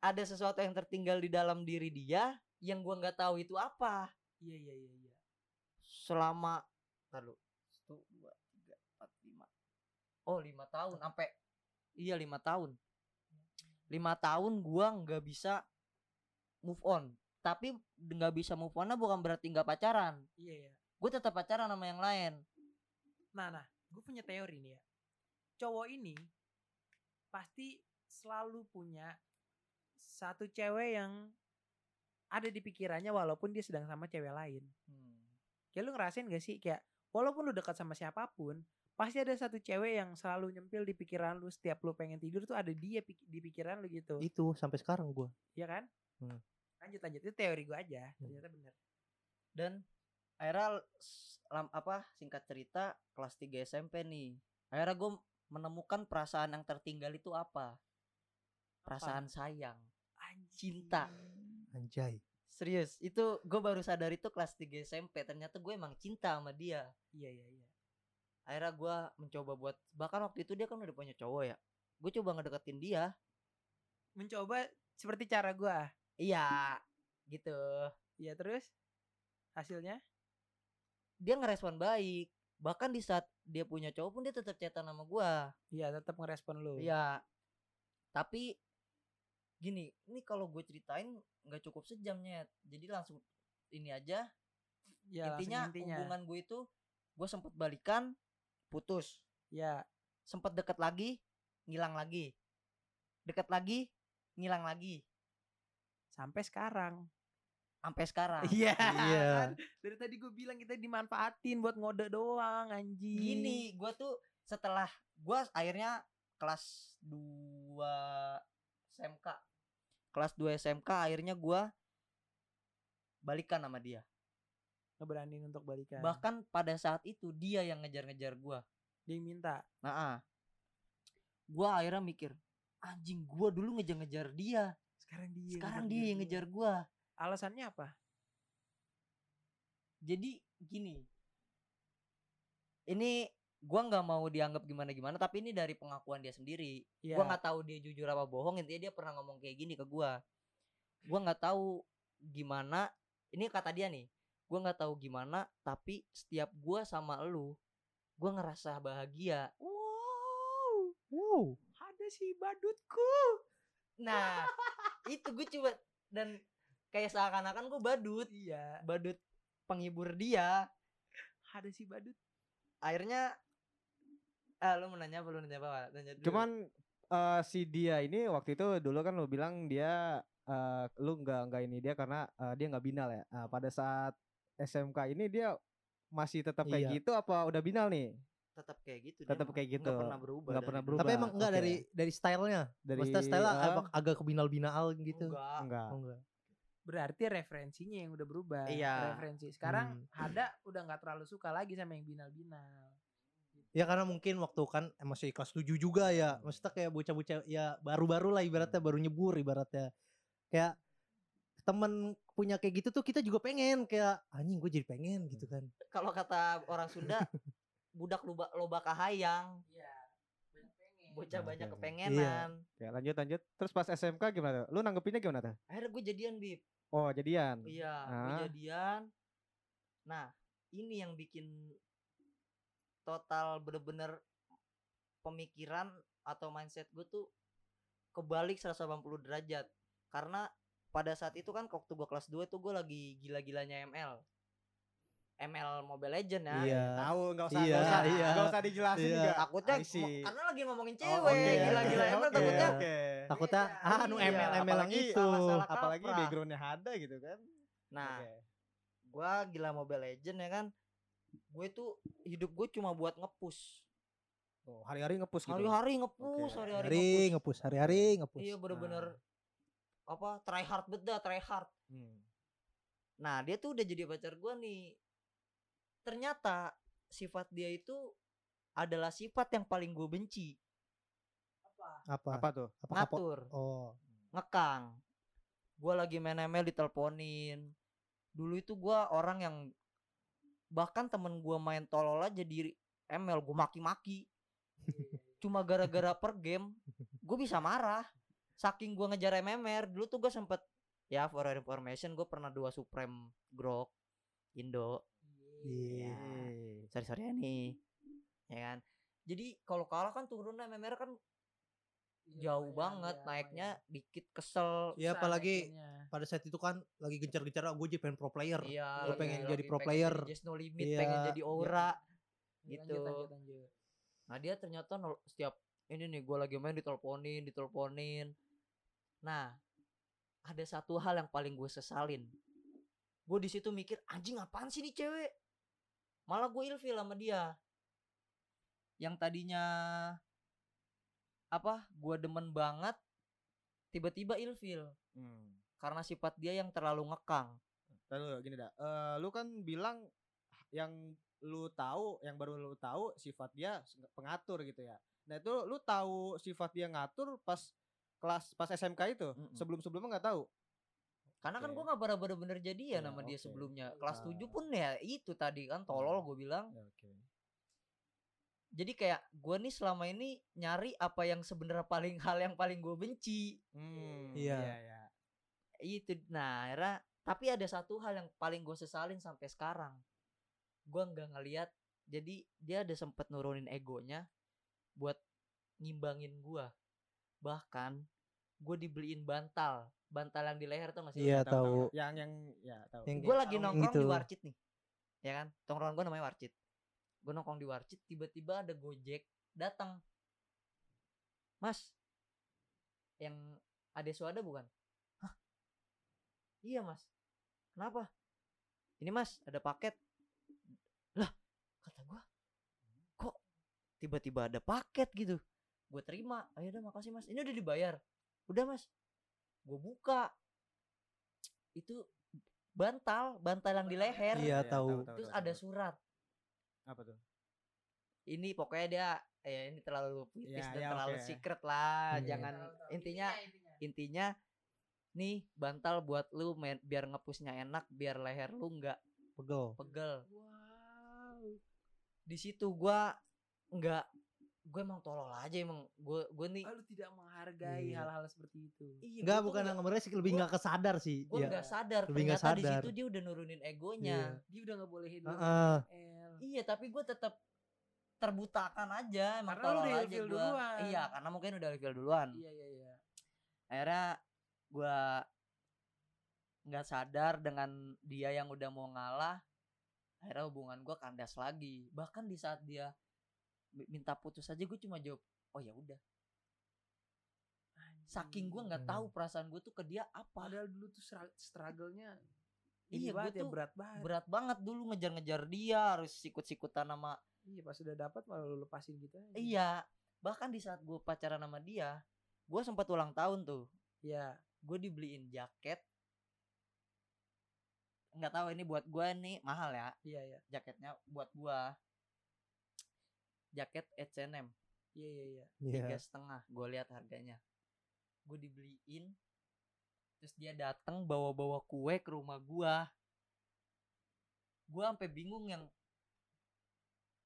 [SPEAKER 5] ada sesuatu yang tertinggal di dalam diri dia yang gua nggak tahu itu apa.
[SPEAKER 3] Iya, iya, iya, iya.
[SPEAKER 5] Selama lalu satu dua tiga empat lima oh lima tahun sampai iya lima tahun lima tahun gua nggak bisa move on tapi nggak bisa move on bukan berarti nggak pacaran
[SPEAKER 3] Iya, iya.
[SPEAKER 5] gue tetap pacaran sama yang lain
[SPEAKER 3] Nah, nah, gue punya teori nih ya. Cowok ini pasti selalu punya satu cewek yang ada di pikirannya walaupun dia sedang sama cewek lain. Kayak lu ngerasain gak sih kayak walaupun lu dekat sama siapa pun, pasti ada satu cewek yang selalu nyempil di pikiran lu setiap lu pengen tidur tuh ada dia di pikiran lu gitu.
[SPEAKER 2] Itu sampai sekarang gua.
[SPEAKER 3] Iya kan?
[SPEAKER 2] Hmm.
[SPEAKER 3] Lanjut lanjut itu teori gue aja. Ternyata bener.
[SPEAKER 5] dan akhirnya lam- apa singkat cerita kelas 3 SMP nih akhirnya gue menemukan perasaan yang tertinggal itu apa perasaan sayang cinta
[SPEAKER 2] Anjay.
[SPEAKER 5] serius itu gue baru sadar itu kelas 3 SMP ternyata gue emang cinta sama dia
[SPEAKER 3] Iya iya iya.
[SPEAKER 5] Akhirnya gue mencoba buat bahkan waktu itu dia kan udah punya cowok ya gue coba ngedeketin dia
[SPEAKER 3] Mencoba seperti cara gua.
[SPEAKER 5] iya gitu
[SPEAKER 3] Iya terus hasilnya?
[SPEAKER 5] dia ngerespon baik bahkan di saat dia punya cowok pun dia tetap chatan sama gue
[SPEAKER 3] Iya tetap ngerespon lu.
[SPEAKER 5] Iya. Tapi gini, ini kalau gue ceritain nggak cukup sejamnya. Jadi langsung ini aja.
[SPEAKER 3] Ya,
[SPEAKER 5] intinya,
[SPEAKER 3] intinya.
[SPEAKER 5] hubungan gue itu gue sempet balikan, putus.
[SPEAKER 3] Ya,
[SPEAKER 5] Sempet deket lagi, ngilang lagi. Deket lagi, ngilang lagi.
[SPEAKER 3] sampai sekarang.
[SPEAKER 5] Sampai sekarang.
[SPEAKER 3] Iya.
[SPEAKER 2] Iya.
[SPEAKER 3] kan? Dari tadi gue bilang kita dimanfaatin buat ngode doang anjing.
[SPEAKER 5] Gini, gue tuh setelah gue akhirnya kelas 2 SMK. Kelas 2 SMK akhirnya gue balikan sama dia.
[SPEAKER 3] Ngeberanin untuk balikan.
[SPEAKER 5] Bahkan pada saat itu dia yang ngejar-ngejar gua.
[SPEAKER 3] dia yang minta.
[SPEAKER 5] Nah, ah. gua akhirnya mikir, anjing gua dulu ngejar-ngejar dia.
[SPEAKER 3] Sekarang dia.
[SPEAKER 5] Sekarang dia yang ngejar gua.
[SPEAKER 3] Alasannya apa?
[SPEAKER 5] Jadi gini. Ini gua nggak mau dianggap gimana-gimana, tapi ini dari pengakuan dia sendiri.
[SPEAKER 3] Iya.
[SPEAKER 5] Gua nggak tahu dia jujur apa bohong, intinya dia pernah ngomong kayak gini ke gua. Gua nggak tahu gimana ini kata dia nih gue nggak tahu gimana tapi setiap gua sama lu gua ngerasa bahagia
[SPEAKER 3] Wow,
[SPEAKER 2] Wow.
[SPEAKER 3] ada si badutku.
[SPEAKER 5] nah itu gue coba dan kayak seakan-akan gue badut
[SPEAKER 3] Iya,
[SPEAKER 5] badut penghibur dia
[SPEAKER 3] ada si badut.
[SPEAKER 5] akhirnya ah lu mau nanya apa lu nanya apa nanya dulu.
[SPEAKER 1] Cuman eh, si dia ini waktu itu dulu kan lu bilang dia eh, lu nggak nggak ini dia karena eh, dia nggak binal ya. Nah, pada saat SMK ini dia masih tetap kayak
[SPEAKER 2] Iya.
[SPEAKER 1] gitu apa udah binal nih?
[SPEAKER 5] tetap kayak gitu dia
[SPEAKER 1] Tetap kayak gitu.
[SPEAKER 5] nggak pernah berubah dari
[SPEAKER 1] pernah berubah.
[SPEAKER 2] Tapi emang enggak
[SPEAKER 1] oke.
[SPEAKER 2] dari dari stylenya.
[SPEAKER 1] Dari
[SPEAKER 2] Maksudnya stylenya
[SPEAKER 1] eh,
[SPEAKER 2] agak, agak kebinal-binal gitu.
[SPEAKER 5] enggak
[SPEAKER 1] enggak.
[SPEAKER 2] Oh, enggak.
[SPEAKER 3] Berarti referensinya yang udah berubah.
[SPEAKER 5] Iya.
[SPEAKER 3] Referensi. Sekarang
[SPEAKER 2] Hmm.
[SPEAKER 3] ada udah nggak terlalu suka lagi sama yang binal-binal.
[SPEAKER 2] Ya karena mungkin waktu kan eh, masih kelas 7 juga ya. Maksudnya kayak bocah-bocah ya baru-baru lah ibaratnya baru nyebur ibaratnya. Kayak temen punya kayak gitu tuh kita juga pengen kayak anjing gue jadi pengen gitu kan.
[SPEAKER 5] kalau kata orang Sunda budak loba loba kahayang
[SPEAKER 3] Iya. Pengen.
[SPEAKER 5] bocah banyak kepengenan
[SPEAKER 1] Oke, lanjut lanjut. Terus pas SMK gimana tuh? Lu nanggepinnya gimana tuh?
[SPEAKER 5] akhirnya gue jadian bib
[SPEAKER 1] Oh, jadian.
[SPEAKER 5] iya gue
[SPEAKER 1] Ah.
[SPEAKER 5] jadian nah ini yang bikin total bener-bener pemikiran atau mindset gue tuh kebalik 180 derajat karena pada saat itu kan waktu gue kelas 2 tuh gue lagi gila-gilanya ML ML Mobile Legend ya
[SPEAKER 2] Iya.
[SPEAKER 1] Tahu enggak usah
[SPEAKER 2] Iya,
[SPEAKER 1] enggak usah,
[SPEAKER 2] iya.
[SPEAKER 1] nggak usah dijelasin
[SPEAKER 2] Iya.
[SPEAKER 1] juga.
[SPEAKER 5] takutnya karena lagi ngomongin
[SPEAKER 1] Oh,
[SPEAKER 5] cewek
[SPEAKER 1] oke,
[SPEAKER 5] gila-gila
[SPEAKER 1] oke,
[SPEAKER 5] ML
[SPEAKER 1] oke,
[SPEAKER 5] takutnya.
[SPEAKER 2] Takutnya
[SPEAKER 5] Iya,
[SPEAKER 2] ah nu
[SPEAKER 5] iya.
[SPEAKER 2] ML ML yang
[SPEAKER 1] apalagi
[SPEAKER 2] itu.
[SPEAKER 5] masalah
[SPEAKER 1] apalagi
[SPEAKER 5] kaprah.
[SPEAKER 1] backgroundnya ada gitu kan.
[SPEAKER 5] nah
[SPEAKER 1] Oke.
[SPEAKER 5] gua gila Mobile Legend ya kan gue tuh hidup gue cuma buat ngepush
[SPEAKER 1] Oh, hari-hari ngepush gitu.
[SPEAKER 5] hari-hari ngepush
[SPEAKER 1] Oke.
[SPEAKER 5] hari-hari
[SPEAKER 2] Hari
[SPEAKER 5] ngepush
[SPEAKER 2] ngepus hari-hari ngepus.
[SPEAKER 5] iya bener-bener apa try hard bet dah try hard
[SPEAKER 1] Hmm.
[SPEAKER 5] nah dia tuh udah jadi pacar gua nih ternyata sifat dia itu adalah sifat yang paling gue benci
[SPEAKER 2] Apa?
[SPEAKER 1] Apa tuh?
[SPEAKER 2] Apa kapo?
[SPEAKER 5] ngatur
[SPEAKER 2] Oh.
[SPEAKER 5] ngekang gua lagi main ML diteleponin dulu itu gua orang yang bahkan temen gua main tolol aja di ML gue maki-maki cuma gara-gara per game gue bisa marah saking gua ngejar MMR dulu tuh gue sempet ya for your information gue pernah dua Supreme Grok Indo
[SPEAKER 2] Iya.
[SPEAKER 5] ya sorry sorry ya nih ya kan jadi kalau kalah kan turunnya MMR kan jauh banget naiknya dikit kesel
[SPEAKER 2] Ya apalagi pada saat itu kan lagi gencar-gencar gue jadi pengen pro player. Gua
[SPEAKER 5] lagi-
[SPEAKER 2] pengen
[SPEAKER 5] lagi
[SPEAKER 2] jadi pro
[SPEAKER 5] pengen
[SPEAKER 2] player.
[SPEAKER 5] jadi Just no limit,
[SPEAKER 2] Iya,
[SPEAKER 5] pengen jadi
[SPEAKER 2] iya.
[SPEAKER 5] aura.
[SPEAKER 3] Lanjut,
[SPEAKER 5] gitu.
[SPEAKER 3] lanjut, lanjut.
[SPEAKER 5] Nah dia ternyata nol- setiap ini nih gue lagi main diteleponin, diteleponin. Nah ada satu hal yang paling gue sesalin. Gue di situ mikir anjing apaan sih nih cewek? Malah gue ilfil sama dia. Yang tadinya apa? Gue demen banget, tiba-tiba ilfil
[SPEAKER 1] Hmm.
[SPEAKER 5] karena sifat dia yang terlalu ngekang.
[SPEAKER 1] Lalu gini dah. Eh, lu kan bilang yang lu tahu, yang baru lu tahu sifat dia pengatur gitu ya. Nah, itu lu tahu sifat dia ngatur pas kelas pas SMK itu.
[SPEAKER 5] Mm-mm.
[SPEAKER 1] Sebelum-sebelumnya nggak tahu.
[SPEAKER 5] Karena kan gue gak bener bener jadian
[SPEAKER 1] Iya,
[SPEAKER 5] sama dia sebelumnya. Kelas
[SPEAKER 1] Ah.
[SPEAKER 5] 7 pun ya itu tadi kan tolol gue bilang.
[SPEAKER 1] Ya, Oke.
[SPEAKER 5] Jadi kayak gue nih selama ini nyari apa yang sebenarnya paling hal yang paling gue benci.
[SPEAKER 1] Hmm,
[SPEAKER 2] Iya.
[SPEAKER 1] iya.
[SPEAKER 5] Itu nah akhirnya tapi ada satu hal yang paling gue sesalin sampai sekarang. Gue nggak ngeliat. Jadi dia ada sempet nurunin egonya buat ngimbangin gue. Bahkan gue dibeliin bantal, bantal yang di leher tuh gak sih?
[SPEAKER 2] Iya
[SPEAKER 1] Tahu,
[SPEAKER 2] tahu.
[SPEAKER 1] Yang yang ya tahu.
[SPEAKER 2] Yang
[SPEAKER 5] gue lagi nongkrong
[SPEAKER 2] gitu.
[SPEAKER 5] di Warcit nih ya kan? Tongkrongan gue namanya Warcit gue nongkrong di Warcit tiba-tiba ada Gojek datang. Mas yang ada suada bukan? Hah? Iya mas. Kenapa? Ini mas ada paket. Lah kata gue kok tiba-tiba ada paket gitu gue terima ayo udah makasih mas ini udah dibayar udah mas gue buka itu bantal bantal yang di leher
[SPEAKER 2] Iya, tahu.
[SPEAKER 5] terus ada surat
[SPEAKER 1] apa tuh?
[SPEAKER 5] ini pokoknya dia eh ini terlalu puitis
[SPEAKER 1] Ya,
[SPEAKER 5] dan
[SPEAKER 1] ya,
[SPEAKER 5] terlalu
[SPEAKER 1] oke.
[SPEAKER 5] secret lah
[SPEAKER 2] Iya.
[SPEAKER 5] jangan
[SPEAKER 3] Tahu, tahu.
[SPEAKER 5] intinya intinya nih bantal buat lu main, biar ngepusnya enak biar leher lu nggak
[SPEAKER 2] Pegel.
[SPEAKER 5] pegel
[SPEAKER 3] Wow.
[SPEAKER 5] di situ gua nggak gue emang tolol aja emang gue gue nih
[SPEAKER 3] Oh, lu tidak menghargai
[SPEAKER 2] Iya.
[SPEAKER 3] hal-hal seperti itu.
[SPEAKER 5] iya, tuh
[SPEAKER 2] bukan
[SPEAKER 5] nggak-
[SPEAKER 2] yang ngeberes sih lebih nggak kesadar sih.
[SPEAKER 5] gue
[SPEAKER 2] Iya.
[SPEAKER 5] nggak sadar
[SPEAKER 2] Lebih nggak
[SPEAKER 5] ternyata di
[SPEAKER 2] sadar.
[SPEAKER 5] situ dia udah nurunin egonya
[SPEAKER 3] Dia udah nggak bolehin lu
[SPEAKER 2] Heeh.
[SPEAKER 3] ML.
[SPEAKER 5] iya tapi gue tetap terbutakan aja emang
[SPEAKER 3] Karena lu
[SPEAKER 5] tolol
[SPEAKER 3] udah
[SPEAKER 5] aja
[SPEAKER 3] duluan.
[SPEAKER 5] iya karena mungkin udah ilfil duluan
[SPEAKER 3] Iya iya iya.
[SPEAKER 5] akhirnya gue nggak sadar dengan dia yang udah mau ngalah akhirnya hubungan gue kandas lagi bahkan di saat dia minta putus aja gue cuma jawab oh ya udah saking gue nggak
[SPEAKER 2] Hmm.
[SPEAKER 5] tahu perasaan gue tuh ke dia apa
[SPEAKER 3] Padahal dulu tuh struggle-nya
[SPEAKER 5] Iya,
[SPEAKER 3] banget ya
[SPEAKER 5] tuh
[SPEAKER 3] berat banget.
[SPEAKER 5] berat banget dulu ngejar-ngejar dia harus sikut-sikutan sama
[SPEAKER 3] Iya pas udah dapat malah lu lepasin gitu aja.
[SPEAKER 5] iya bahkan di saat gue pacaran sama dia gue sempat ulang tahun tuh
[SPEAKER 3] Iya.
[SPEAKER 5] gue dibeliin jaket nggak tahu ini buat gue nih mahal ya
[SPEAKER 3] Iya iya.
[SPEAKER 5] jaketnya buat gua jaket H&M
[SPEAKER 3] Iya iya iya.
[SPEAKER 2] Iya.
[SPEAKER 5] tiga setengah gue lihat harganya gue dibeliin terus dia datang bawa-bawa kue ke rumah gua gua sampai bingung yang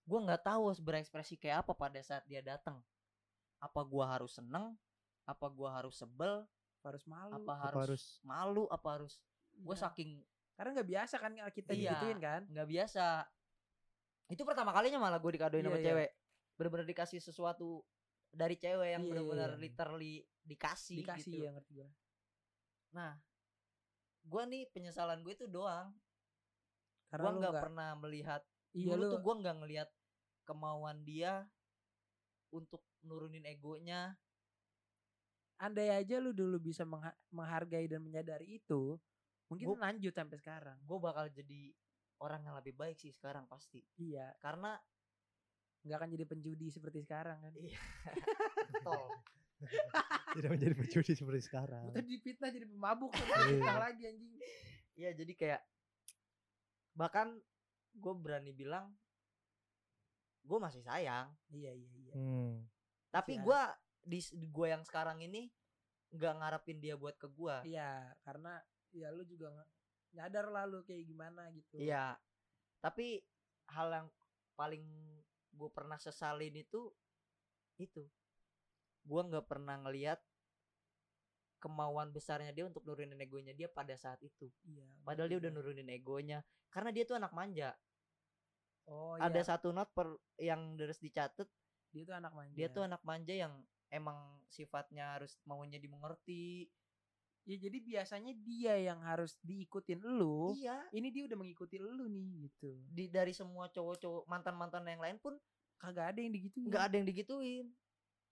[SPEAKER 5] gua nggak tahu harus berekspresi kayak apa pada saat dia datang apa gua harus seneng apa gua harus sebel
[SPEAKER 3] Harus malu.
[SPEAKER 5] apa
[SPEAKER 2] Apa
[SPEAKER 5] harus,
[SPEAKER 2] harus
[SPEAKER 5] malu apa harus gue
[SPEAKER 3] Iya.
[SPEAKER 5] saking
[SPEAKER 3] Karena nggak biasa kan kita
[SPEAKER 5] Iya.
[SPEAKER 3] digituin kan.
[SPEAKER 5] nggak biasa itu pertama kalinya malah gue dikadoin sama
[SPEAKER 3] Iya, iya.
[SPEAKER 5] cewek bener-bener dikasih sesuatu dari cewek yang
[SPEAKER 3] Iya,
[SPEAKER 5] bener-bener
[SPEAKER 3] iya.
[SPEAKER 5] literally dikasih,
[SPEAKER 3] Dikasih
[SPEAKER 5] gitu.
[SPEAKER 3] ya ngerti gua.
[SPEAKER 5] nah gue nih penyesalan gue itu doang
[SPEAKER 3] Karena
[SPEAKER 5] gue nggak pernah melihat
[SPEAKER 3] Iya
[SPEAKER 5] dulu
[SPEAKER 3] lu
[SPEAKER 5] tuh gue nggak ngelihat kemauan dia untuk nurunin egonya
[SPEAKER 3] andai aja lu dulu bisa mengha- menghargai dan menyadari itu, mungkin
[SPEAKER 5] Gua-
[SPEAKER 3] lanjut sampai sekarang.
[SPEAKER 5] gue bakal jadi orang yang lebih baik sih sekarang pasti
[SPEAKER 3] Iya,
[SPEAKER 5] karena
[SPEAKER 3] nggak akan jadi penjudi seperti sekarang kan.
[SPEAKER 5] Iya. tol
[SPEAKER 2] tidak menjadi penjudi seperti sekarang.
[SPEAKER 3] Tadi dipitnah jadi pemabuk kan
[SPEAKER 2] Iya.
[SPEAKER 3] lagi anjing.
[SPEAKER 5] Iya jadi kayak bahkan gue berani bilang gue masih sayang
[SPEAKER 3] Iya iya iya.
[SPEAKER 2] Hmm.
[SPEAKER 5] tapi gue di, gue yang sekarang ini nggak ngarepin dia buat ke gue
[SPEAKER 3] Iya, karena ya lu juga nggak nyadar lah lu kayak gimana gitu.
[SPEAKER 5] iya tapi hal yang paling gue pernah sesalin itu itu gue nggak pernah ngelihat kemauan besarnya dia untuk nurunin egonya dia pada saat itu
[SPEAKER 3] Iya.
[SPEAKER 5] padahal dia
[SPEAKER 3] ngerti
[SPEAKER 5] udah nurunin egonya karena dia tuh anak manja
[SPEAKER 3] Oh
[SPEAKER 5] ada
[SPEAKER 3] iya.
[SPEAKER 5] satu not per yang harus dicatat
[SPEAKER 3] Dia tuh anak manja.
[SPEAKER 5] dia tuh anak manja yang emang sifatnya harus maunya dimengerti
[SPEAKER 3] Ya jadi biasanya dia yang harus diikutin lu.
[SPEAKER 5] iya
[SPEAKER 3] Ini dia udah mengikuti lu nih gitu.
[SPEAKER 5] di dari semua cowok-cowok mantan-mantan yang lain pun
[SPEAKER 3] Kagak ada yang digituin.
[SPEAKER 5] nggak ada yang digituin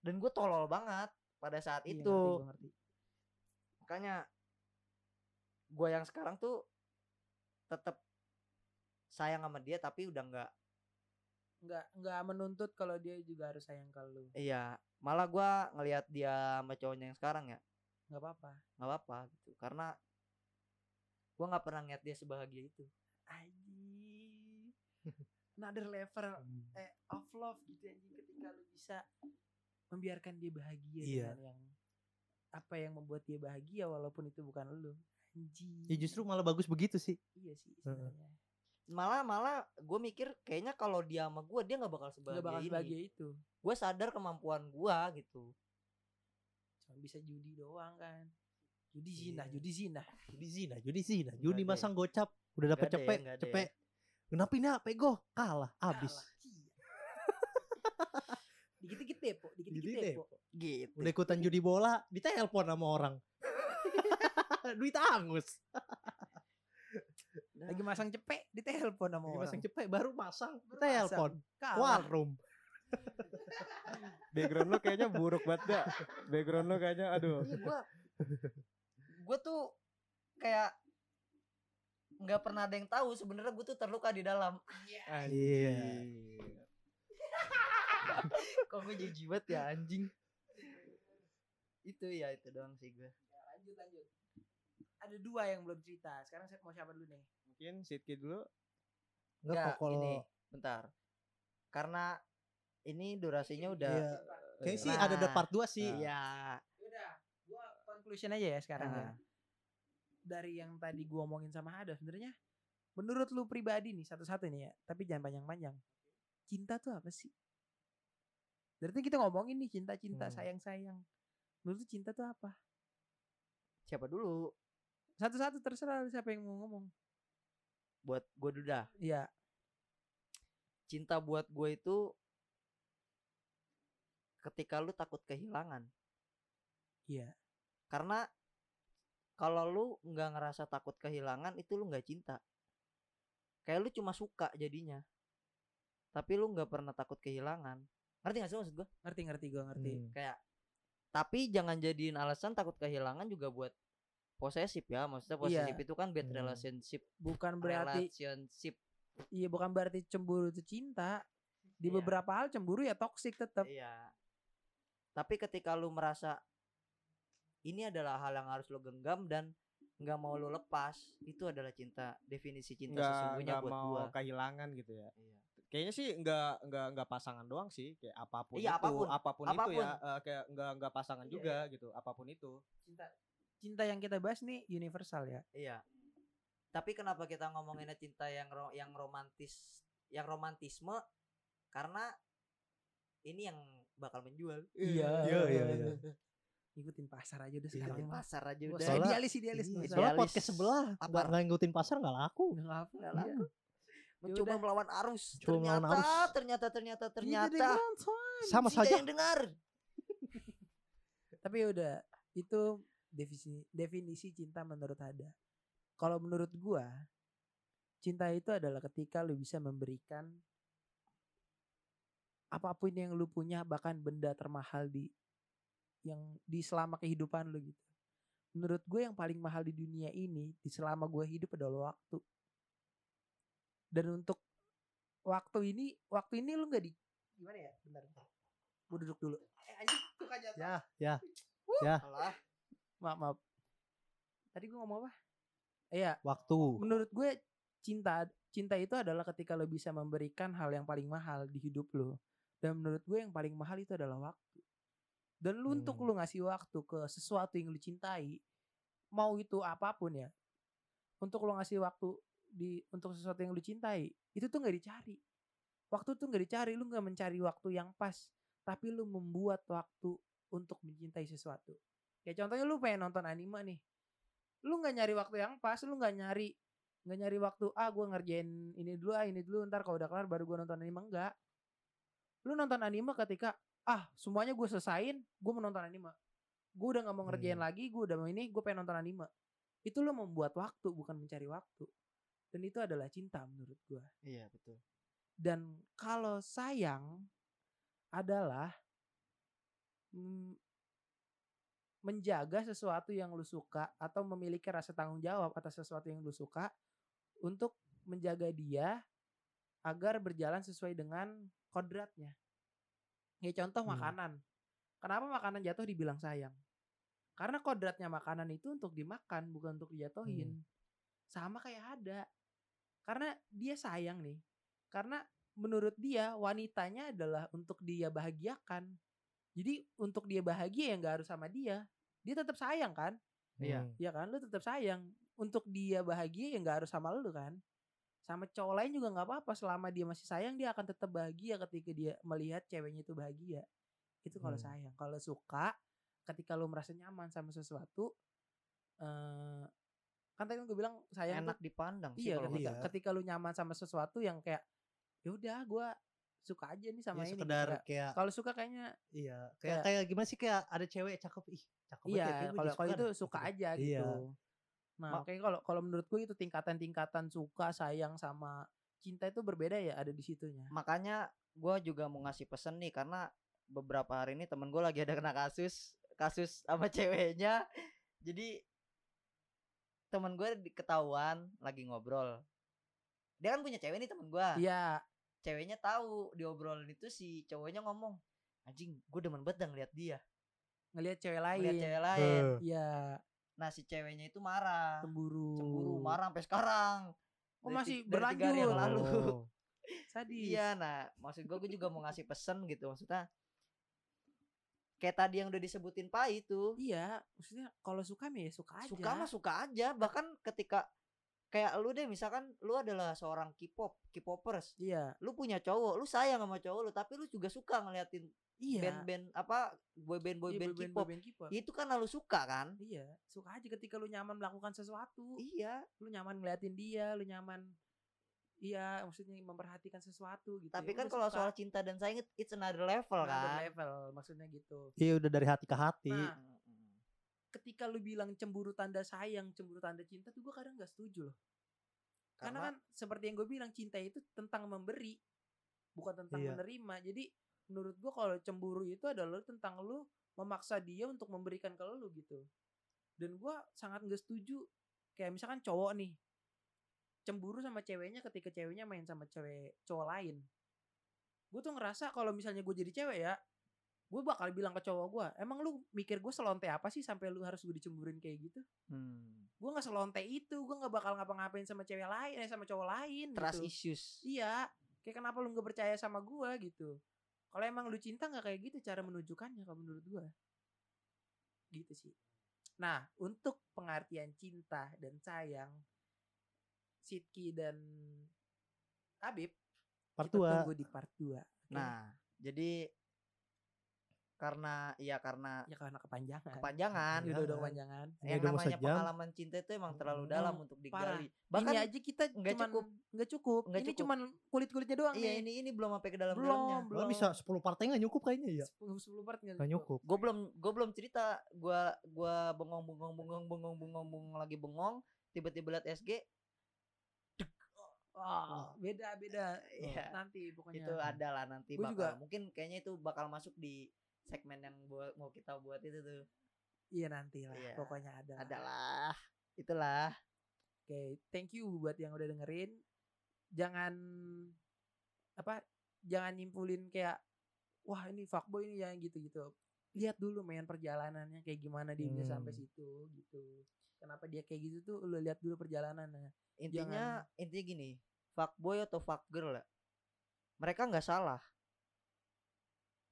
[SPEAKER 5] dan gue tolol banget pada saat
[SPEAKER 3] Iya,
[SPEAKER 5] itu
[SPEAKER 3] ngerti, gua ngerti.
[SPEAKER 5] makanya gue yang sekarang tuh tetap sayang sama dia tapi udah nggak
[SPEAKER 3] Nggak nggak menuntut kalau dia juga harus sayang ke lu.
[SPEAKER 5] iya malah gua ngelihat dia sama cowoknya yang sekarang ya
[SPEAKER 3] Nggak apa-apa.
[SPEAKER 5] nggak apa-apa gitu karena gua nggak pernah ngeliat dia sebahagia itu
[SPEAKER 3] Anjing. Another level eh of love gitu anjing ketika lu bisa membiarkan dia bahagia
[SPEAKER 2] Iya.
[SPEAKER 3] dengan yang apa yang membuat dia bahagia walaupun itu bukan lu. Anjing.
[SPEAKER 2] Ya justru malah bagus begitu sih.
[SPEAKER 3] iya sih sebenarnya.
[SPEAKER 5] malah malah gue mikir kayaknya kalau dia sama gue dia nggak bakal sebahagia
[SPEAKER 3] Nggak bakal
[SPEAKER 5] ini
[SPEAKER 3] sebahagia itu.
[SPEAKER 5] gue sadar kemampuan gue gitu
[SPEAKER 3] bisa judi doang kan. Judi zina,
[SPEAKER 2] Iya.
[SPEAKER 3] judi zina.
[SPEAKER 2] Judi zina, judi zina. Juni
[SPEAKER 5] ada ya.
[SPEAKER 2] masang gocap, udah dapet
[SPEAKER 5] ya,
[SPEAKER 2] cepet,
[SPEAKER 5] ada
[SPEAKER 2] cepet. Kenapa ini pego? Kalah, abis.
[SPEAKER 3] Kalah. Iya. Dikit-dikit depo, dikit-dikit depo.
[SPEAKER 5] gitu
[SPEAKER 2] Udah ikutan judi bola, ditelepon sama orang. Duit angus.
[SPEAKER 3] Lagi masang cepet, ditelepon sama
[SPEAKER 2] Lagi
[SPEAKER 3] orang.
[SPEAKER 2] masang cepet, baru masang,
[SPEAKER 3] Baru
[SPEAKER 2] telepon.
[SPEAKER 1] Background lo kayaknya buruk banget dah. Background lo kayaknya aduh.
[SPEAKER 5] iya gue gue tuh kayak nggak pernah ada yang tahu sebenarnya gue tuh terluka di dalam
[SPEAKER 2] Iya.
[SPEAKER 5] kok gue jadi jiwet ya anjing itu ya itu doang sih gue
[SPEAKER 3] Ya, lanjut lanjut. Ada dua yang belum cerita. Sekarang saya mau siapa dulu nih?
[SPEAKER 1] Mungkin Sidki dulu.
[SPEAKER 2] Enggak kok
[SPEAKER 5] ini
[SPEAKER 2] kalau
[SPEAKER 5] bentar karena ini durasinya udah
[SPEAKER 2] Iya. Kayaknya sih
[SPEAKER 5] Nah.
[SPEAKER 2] ada ada part 2 sih.
[SPEAKER 5] iya
[SPEAKER 3] Udah, gua conclusion aja ya sekarang ya.
[SPEAKER 5] Nah.
[SPEAKER 3] Dari yang tadi gua omongin sama Ada sebenarnya menurut lu pribadi nih satu-satu nih ya, tapi jangan panjang-panjang. Cinta tuh apa sih? Berarti kita ngomongin nih cinta-cinta,
[SPEAKER 2] Hmm.
[SPEAKER 3] sayang-sayang. Menurut lu cinta tuh apa?
[SPEAKER 5] Siapa dulu?
[SPEAKER 3] Satu-satu terserah siapa yang mau ngomong.
[SPEAKER 5] Buat gue dulu dah.
[SPEAKER 3] Iya,
[SPEAKER 5] Cinta buat gue itu ketika lu takut kehilangan.
[SPEAKER 3] iya.
[SPEAKER 5] Karena kalau lu nggak ngerasa takut kehilangan itu lu nggak cinta. Kayak lu cuma suka jadinya. Tapi lu nggak pernah takut kehilangan. Ngerti gak sih maksud gue?
[SPEAKER 3] Ngerti ngerti gua ngerti.
[SPEAKER 2] Hmm.
[SPEAKER 5] Kayak tapi jangan jadiin alasan takut kehilangan juga buat posesif ya. Maksudnya posesif itu kan bad
[SPEAKER 2] Hmm.
[SPEAKER 5] relationship.
[SPEAKER 3] Bukan berarti
[SPEAKER 5] relationship.
[SPEAKER 3] iya bukan berarti cemburu itu cinta. Di
[SPEAKER 5] Iya.
[SPEAKER 3] beberapa hal cemburu ya toksik tetap.
[SPEAKER 5] Iya. Tapi ketika lu merasa ini adalah hal yang harus lo genggam dan nggak mau lo lepas, itu adalah cinta. Definisi cinta
[SPEAKER 1] nggak
[SPEAKER 5] sesungguhnya
[SPEAKER 1] nggak
[SPEAKER 5] buat
[SPEAKER 1] mau
[SPEAKER 5] gua.
[SPEAKER 1] kehilangan gitu ya
[SPEAKER 5] Iya.
[SPEAKER 1] kayaknya sih nggak nggak nggak pasangan doang sih kayak apa pun
[SPEAKER 5] Iya,
[SPEAKER 1] itu
[SPEAKER 5] apa
[SPEAKER 1] pun. apa pun, itu
[SPEAKER 5] Apa pun.
[SPEAKER 1] ya eh, kayak nggak nggak pasangan
[SPEAKER 3] Iya,
[SPEAKER 1] juga gitu apa pun itu
[SPEAKER 3] Cinta cinta yang kita bahas nih universal ya.
[SPEAKER 5] Iya. Tapi kenapa kita ngomonginnya cinta yang ro- yang romantis, yang romantisme? Karena ini yang bakal menjual.
[SPEAKER 3] Iya.
[SPEAKER 2] Iya, iya, iya.
[SPEAKER 3] Ikutin pasar aja udah
[SPEAKER 5] Ikutin
[SPEAKER 3] sekarang mah.
[SPEAKER 5] pasar aja udah.
[SPEAKER 2] Soalnya-
[SPEAKER 3] idealis idealis
[SPEAKER 2] Iya,
[SPEAKER 3] usah.
[SPEAKER 2] Soalnya
[SPEAKER 5] Idealis.
[SPEAKER 2] podcast sebelah
[SPEAKER 5] Apa?
[SPEAKER 2] nggak ngikutin pasar nggak laku.
[SPEAKER 3] Nggak apa
[SPEAKER 5] Nggak
[SPEAKER 3] iya.
[SPEAKER 5] laku. Mencoba
[SPEAKER 3] udah.
[SPEAKER 5] melawan arus.
[SPEAKER 2] Coba melawan
[SPEAKER 5] ternyata,
[SPEAKER 2] arus.
[SPEAKER 5] ternyata, ternyata, ternyata,
[SPEAKER 3] dikontrol.
[SPEAKER 2] Sama saja.
[SPEAKER 5] yang dengar.
[SPEAKER 3] Tapi udah itu definisi definisi cinta menurut Ada. Kalau menurut gua cinta itu adalah ketika lu bisa memberikan apa pun yang lu punya bahkan benda termahal di yang di selama kehidupan lu gitu. Menurut gue yang paling mahal di dunia ini di selama gue hidup adalah waktu. Dan untuk waktu ini, waktu ini lu nggak di gimana ya? Bentar. Gue duduk dulu. Eh anjing, tuh kan jatuh.
[SPEAKER 2] Ya, ya. Ya,
[SPEAKER 5] Alah.
[SPEAKER 3] Maaf, maaf. Tadi gue ngomong apa? Iya,
[SPEAKER 2] waktu.
[SPEAKER 3] menurut gue cinta cinta itu adalah ketika lo bisa memberikan hal yang paling mahal di hidup lo. Dan menurut gue yang paling mahal itu adalah waktu. Dan lu untuk
[SPEAKER 2] Hmm.
[SPEAKER 3] lu ngasih waktu ke sesuatu yang lu cintai, mau itu apa pun ya. Untuk lu ngasih waktu di untuk sesuatu yang lu cintai, itu tuh nggak dicari. Waktu tuh nggak dicari, lu nggak mencari waktu yang pas, tapi lu membuat waktu untuk mencintai sesuatu. Ya contohnya lu pengen nonton anime nih. Lu nggak nyari waktu yang pas, lu nggak nyari nggak nyari waktu ah gue ngerjain ini dulu ah ini dulu ntar kalau udah kelar baru gue nonton anime enggak lu nonton anime ketika ah semuanya gue selesain gue mau nonton anime gue udah nggak mau ngerjain
[SPEAKER 2] Hmm.
[SPEAKER 3] lagi gue udah mau ini gue pengen nonton anime itu lu membuat waktu bukan mencari waktu dan itu adalah cinta menurut gue
[SPEAKER 5] Iya betul.
[SPEAKER 3] dan kalau sayang adalah mm, menjaga sesuatu yang lu suka atau memiliki rasa tanggung jawab atas sesuatu yang lu suka untuk menjaga dia agar berjalan sesuai dengan kodratnya. Ya contoh
[SPEAKER 2] Hmm.
[SPEAKER 3] makanan. Kenapa makanan jatuh dibilang sayang? Karena kodratnya makanan itu untuk dimakan bukan untuk dijatuhin. Sama kayak ada. Karena dia sayang nih. Karena menurut dia wanitanya adalah untuk dia bahagiakan. Jadi untuk dia bahagia ya nggak harus sama dia. Dia tetap sayang kan?
[SPEAKER 5] Iya.
[SPEAKER 2] Hmm.
[SPEAKER 3] Ya kan? Lu tetap sayang. Untuk dia bahagia ya nggak harus sama lu kan? Sama cowok lain juga nggak apa-apa selama dia masih sayang dia akan tetap bahagia ketika dia melihat ceweknya itu bahagia. Itu kalau
[SPEAKER 2] Hmm.
[SPEAKER 3] sayang. Kalau suka ketika lu merasa nyaman sama sesuatu eh kan tadi gue bilang sayang tuh
[SPEAKER 5] Enak dipandang sih
[SPEAKER 3] Iya,
[SPEAKER 5] kalau
[SPEAKER 3] ketika,
[SPEAKER 2] iya.
[SPEAKER 3] ketika lu nyaman sama sesuatu yang kayak ya udah gua suka aja nih sama
[SPEAKER 2] Ya,
[SPEAKER 3] ini. gitu.
[SPEAKER 2] sekedar
[SPEAKER 3] Kayak,
[SPEAKER 2] kayak
[SPEAKER 3] Kalau suka kayaknya
[SPEAKER 2] iya, kayak
[SPEAKER 3] kayak-
[SPEAKER 2] kayak gimana sih kayak ada cewek cakep ih, cakep banget ya,
[SPEAKER 3] iya,
[SPEAKER 2] gue
[SPEAKER 3] kalau kalau itu suka
[SPEAKER 2] gitu.
[SPEAKER 3] aja
[SPEAKER 2] Iya.
[SPEAKER 3] Nah, makanya kalau kalau menurut gue itu tingkatan-tingkatan suka, sayang sama cinta itu berbeda ya ada di situnya.
[SPEAKER 5] makanya gue juga mau ngasih pesan nih karena beberapa hari ini temen gue lagi ada kena kasus kasus sama ceweknya. Jadi temen gue ketahuan lagi ngobrol. Dia kan punya cewek nih temen gue
[SPEAKER 3] Iya,
[SPEAKER 5] ceweknya tahu diobrolin itu si cowoknya ngomong anjing gue demen banget ngeliat dia.
[SPEAKER 3] Ngelihat cewek
[SPEAKER 5] ngeliat
[SPEAKER 3] lain.
[SPEAKER 5] cewek lain.
[SPEAKER 3] Iya,
[SPEAKER 5] nah si ceweknya itu marah
[SPEAKER 3] cemburu.
[SPEAKER 5] cemburu marah sampai sekarang
[SPEAKER 3] Oh,
[SPEAKER 5] Dari
[SPEAKER 3] masih
[SPEAKER 5] dari yang
[SPEAKER 3] berlanjut.
[SPEAKER 5] lalu
[SPEAKER 2] oh.
[SPEAKER 3] Sadis.
[SPEAKER 5] Iya, nah maksud gue gue juga mau ngasih pesan gitu maksudnya kayak tadi yang udah disebutin Pak itu
[SPEAKER 3] Iya, maksudnya kalau suka ya suka aja.
[SPEAKER 5] suka mah suka aja bahkan ketika kayak lu deh misalkan lu adalah seorang K-pop, K-popers.
[SPEAKER 3] Iya.
[SPEAKER 5] Lu punya cowok, lu sayang sama cowok lu, tapi lu juga suka ngeliatin
[SPEAKER 3] Iya.
[SPEAKER 5] band-band apa boyband
[SPEAKER 3] Iya,
[SPEAKER 5] boyband
[SPEAKER 3] boyband-
[SPEAKER 5] K-pop.
[SPEAKER 3] boyband K-pop.
[SPEAKER 5] Itu kan lu suka kan?
[SPEAKER 3] Iya, suka aja ketika lu nyaman melakukan sesuatu.
[SPEAKER 5] Iya.
[SPEAKER 3] Lu nyaman ngeliatin dia, lu nyaman Iya, maksudnya memperhatikan sesuatu gitu.
[SPEAKER 5] Tapi
[SPEAKER 3] ya
[SPEAKER 5] kan kalau
[SPEAKER 3] suka.
[SPEAKER 5] soal cinta dan sayang it- it's another level
[SPEAKER 3] Another
[SPEAKER 5] kan.
[SPEAKER 3] level maksudnya gitu.
[SPEAKER 2] Iya udah dari hati ke hati.
[SPEAKER 3] Nah, ketika lu bilang cemburu tanda sayang, cemburu tanda cinta tuh gue kadang gak setuju loh. Karena, kan seperti yang gue bilang cinta itu tentang memberi, bukan tentang
[SPEAKER 2] Iya.
[SPEAKER 3] menerima. Jadi menurut gue kalau cemburu itu adalah tentang lu memaksa dia untuk memberikan ke lu gitu. Dan gue sangat gak setuju kayak misalkan cowok nih cemburu sama ceweknya ketika ceweknya main sama cewek cowok lain. Gue tuh ngerasa kalau misalnya gue jadi cewek ya, gue bakal bilang ke cowok gue, emang lu mikir gue selonte apa sih sampai lu harus gue dicemburuin kayak gitu?
[SPEAKER 5] Hmm.
[SPEAKER 3] gue nggak selonte itu gue nggak bakal ngapa-ngapain sama cewek lain eh sama cowok lain
[SPEAKER 5] Trust
[SPEAKER 3] gitu.
[SPEAKER 5] issues.
[SPEAKER 3] iya kayak kenapa lu nggak percaya sama gue gitu kalau emang lu cinta nggak kayak gitu cara menunjukkannya kalau menurut gue gitu sih. Nah untuk pengertian cinta dan sayang Sidki dan Habib
[SPEAKER 2] Part
[SPEAKER 3] kita
[SPEAKER 2] dua.
[SPEAKER 3] tunggu di part 2
[SPEAKER 5] Nah, jadi karena ya karena
[SPEAKER 3] ya karena kepanjangan
[SPEAKER 5] kepanjangan
[SPEAKER 3] udah udah
[SPEAKER 2] Jangan.
[SPEAKER 3] kepanjangan
[SPEAKER 5] yang
[SPEAKER 2] udah
[SPEAKER 5] namanya
[SPEAKER 2] sejam.
[SPEAKER 5] pengalaman cinta itu emang terlalu
[SPEAKER 3] Hmm.
[SPEAKER 5] dalam untuk
[SPEAKER 3] Parah.
[SPEAKER 5] digali.
[SPEAKER 3] ini
[SPEAKER 5] Bahkan
[SPEAKER 3] aja kita
[SPEAKER 5] nggak
[SPEAKER 3] cuman
[SPEAKER 5] cukup.
[SPEAKER 3] nggak cukup
[SPEAKER 5] Nggak
[SPEAKER 3] ini
[SPEAKER 5] cukup.
[SPEAKER 3] cuman kulit kulitnya doang
[SPEAKER 5] iya
[SPEAKER 3] nih
[SPEAKER 5] ini ini belum sampai ke dalam
[SPEAKER 3] belum
[SPEAKER 5] dalamnya.
[SPEAKER 3] belum
[SPEAKER 2] bisa 10 partai nggak nyukup kayaknya ya.
[SPEAKER 3] 10 10 part nggak
[SPEAKER 2] nyukup.
[SPEAKER 5] Gue belum gue belum cerita gua gua bengong bengong bengong bengong bengong bengong lagi bengong tiba-tiba liat SG
[SPEAKER 3] Wah, beda beda.
[SPEAKER 5] Iya.
[SPEAKER 3] Nanti pokoknya.
[SPEAKER 5] itu ada lah nanti
[SPEAKER 3] Gua
[SPEAKER 5] bakal
[SPEAKER 3] juga.
[SPEAKER 5] mungkin kayaknya itu bakal masuk di segmen yang buat, mau kita buat itu tuh
[SPEAKER 3] Iya nanti lah.
[SPEAKER 5] Iya.
[SPEAKER 3] Pokoknya ada. lah.
[SPEAKER 5] adalah itulah
[SPEAKER 3] Oke, thank you buat yang udah dengerin. Jangan apa? Jangan nyimpulin kayak wah ini fuckboy ini yang gitu-gitu. Lihat dulu main perjalanannya kayak gimana dia bisa sampai
[SPEAKER 2] Hmm.
[SPEAKER 3] situ gitu. Kenapa dia kayak gitu tuh lu lihat dulu perjalanannya.
[SPEAKER 5] intinya intinya gini fuckboy atau fuckgirl ya mereka nggak salah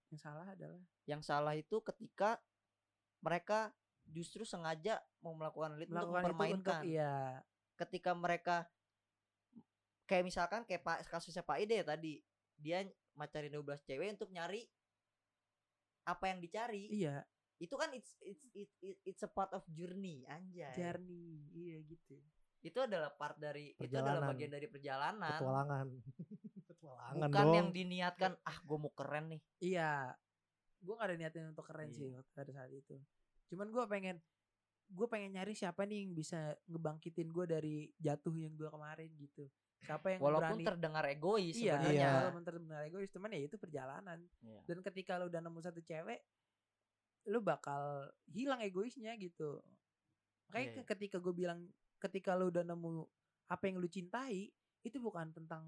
[SPEAKER 3] Yang salah adalah
[SPEAKER 5] yang salah itu ketika mereka justru sengaja mau melakukan hal itu untuk
[SPEAKER 3] itu untuk
[SPEAKER 5] mempermainkan
[SPEAKER 3] iya
[SPEAKER 5] ketika mereka kayak misalkan kayak pak kasusnya Pak Ide ya tadi dia macarin 12 cewek untuk nyari apa yang dicari
[SPEAKER 3] iya
[SPEAKER 5] itu kan it's it's it, it- it's a part of journey anjay
[SPEAKER 3] journey iya gitu.
[SPEAKER 5] itu adalah part dari itu adalah
[SPEAKER 2] Perjalanan.
[SPEAKER 5] bagian dari perjalanan
[SPEAKER 2] Petualangan. Petualangan
[SPEAKER 5] bukan
[SPEAKER 2] dong.
[SPEAKER 5] yang diniatkan ah gue mau keren nih
[SPEAKER 3] Iya, gue gak ada niatin untuk keren sih
[SPEAKER 5] Iya.
[SPEAKER 3] waktu pada saat itu. Cuman gue pengen, gue pengen nyari siapa nih yang bisa ngebangkitin gue dari jatuh yang gue kemarin gitu. Siapa yang
[SPEAKER 5] walaupun
[SPEAKER 3] berani?
[SPEAKER 5] terdengar egois
[SPEAKER 3] iya,
[SPEAKER 5] sebenarnya
[SPEAKER 2] Iya.
[SPEAKER 3] walaupun terdengar egois, cuman ya itu perjalanan.
[SPEAKER 5] Iya.
[SPEAKER 3] Dan ketika lu udah nemu satu cewek, lu bakal hilang egoisnya gitu. Makanya
[SPEAKER 5] Iya,
[SPEAKER 3] ke- ketika gue bilang, ketika lu udah nemu apa yang lu cintai, itu bukan tentang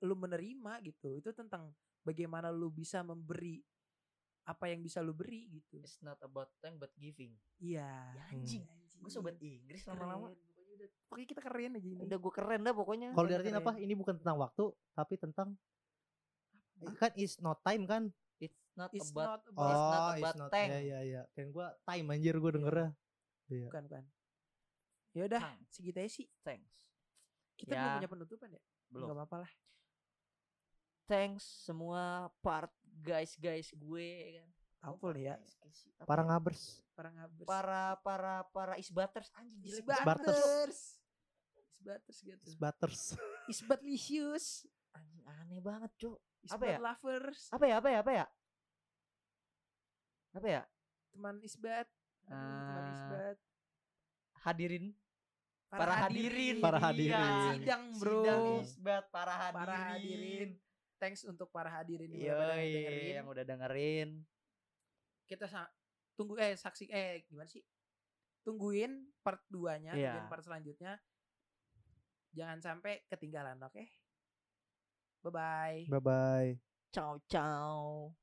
[SPEAKER 3] lu menerima gitu. Itu tentang bagaimana lu bisa memberi apa yang bisa lu beri gitu.
[SPEAKER 5] it's not about time but giving
[SPEAKER 3] Iya.
[SPEAKER 5] Ya, anjing.
[SPEAKER 3] Anjing.
[SPEAKER 5] gue sobat Inggris lama-lama.
[SPEAKER 3] Pokoknya kita keren aja ini.
[SPEAKER 5] udah gue keren dah pokoknya
[SPEAKER 2] Kalau diartiin
[SPEAKER 3] keren.
[SPEAKER 2] apa? Ini bukan tentang waktu, tapi tentang kan is not time kan?
[SPEAKER 5] it's not
[SPEAKER 3] It's
[SPEAKER 5] about
[SPEAKER 3] not about
[SPEAKER 5] It's not
[SPEAKER 2] Oh,
[SPEAKER 5] about
[SPEAKER 2] is not.
[SPEAKER 5] time.
[SPEAKER 2] Ya ya ya. Kan gua time anjir gua dengernya. Iya.
[SPEAKER 3] bukan bukan. Ya udah, segitu aja sih.
[SPEAKER 5] thanks
[SPEAKER 3] Kita
[SPEAKER 5] Ya.
[SPEAKER 3] belum punya penutupan ya?
[SPEAKER 5] belum
[SPEAKER 3] Gak apa-apa lah.
[SPEAKER 5] Thanks semua part guys guys gue kan
[SPEAKER 3] ya.
[SPEAKER 5] Guys, guys, apa
[SPEAKER 2] Para
[SPEAKER 5] ya?
[SPEAKER 2] ngabers.
[SPEAKER 3] Para ngabers.
[SPEAKER 5] para para para isbaters anjing jelek
[SPEAKER 3] Isbaters. Isbaters gitu.
[SPEAKER 2] Butters.
[SPEAKER 3] Isbatlicious.
[SPEAKER 5] anjing aneh banget cuk Apa
[SPEAKER 3] Isbat
[SPEAKER 5] ya?
[SPEAKER 3] lovers.
[SPEAKER 5] apa ya apa ya apa ya apa ya
[SPEAKER 3] Teman isbat. Teman isbat.
[SPEAKER 5] hadirin para hadirin
[SPEAKER 2] Para hadirin.
[SPEAKER 3] Sidang bro.
[SPEAKER 5] sidang isbat para hadirin
[SPEAKER 3] Para hadirin. Thanks untuk para hadirin yang udah dengerin.
[SPEAKER 5] yang udah dengerin
[SPEAKER 3] Kita sa- tunggu eh saksi eh gimana sih? Tungguin part 2-nya,
[SPEAKER 5] Iya.
[SPEAKER 3] tungguin part selanjutnya. Jangan sampai ketinggalan, oke? Bye bye.
[SPEAKER 2] Bye bye.
[SPEAKER 5] ciao ciao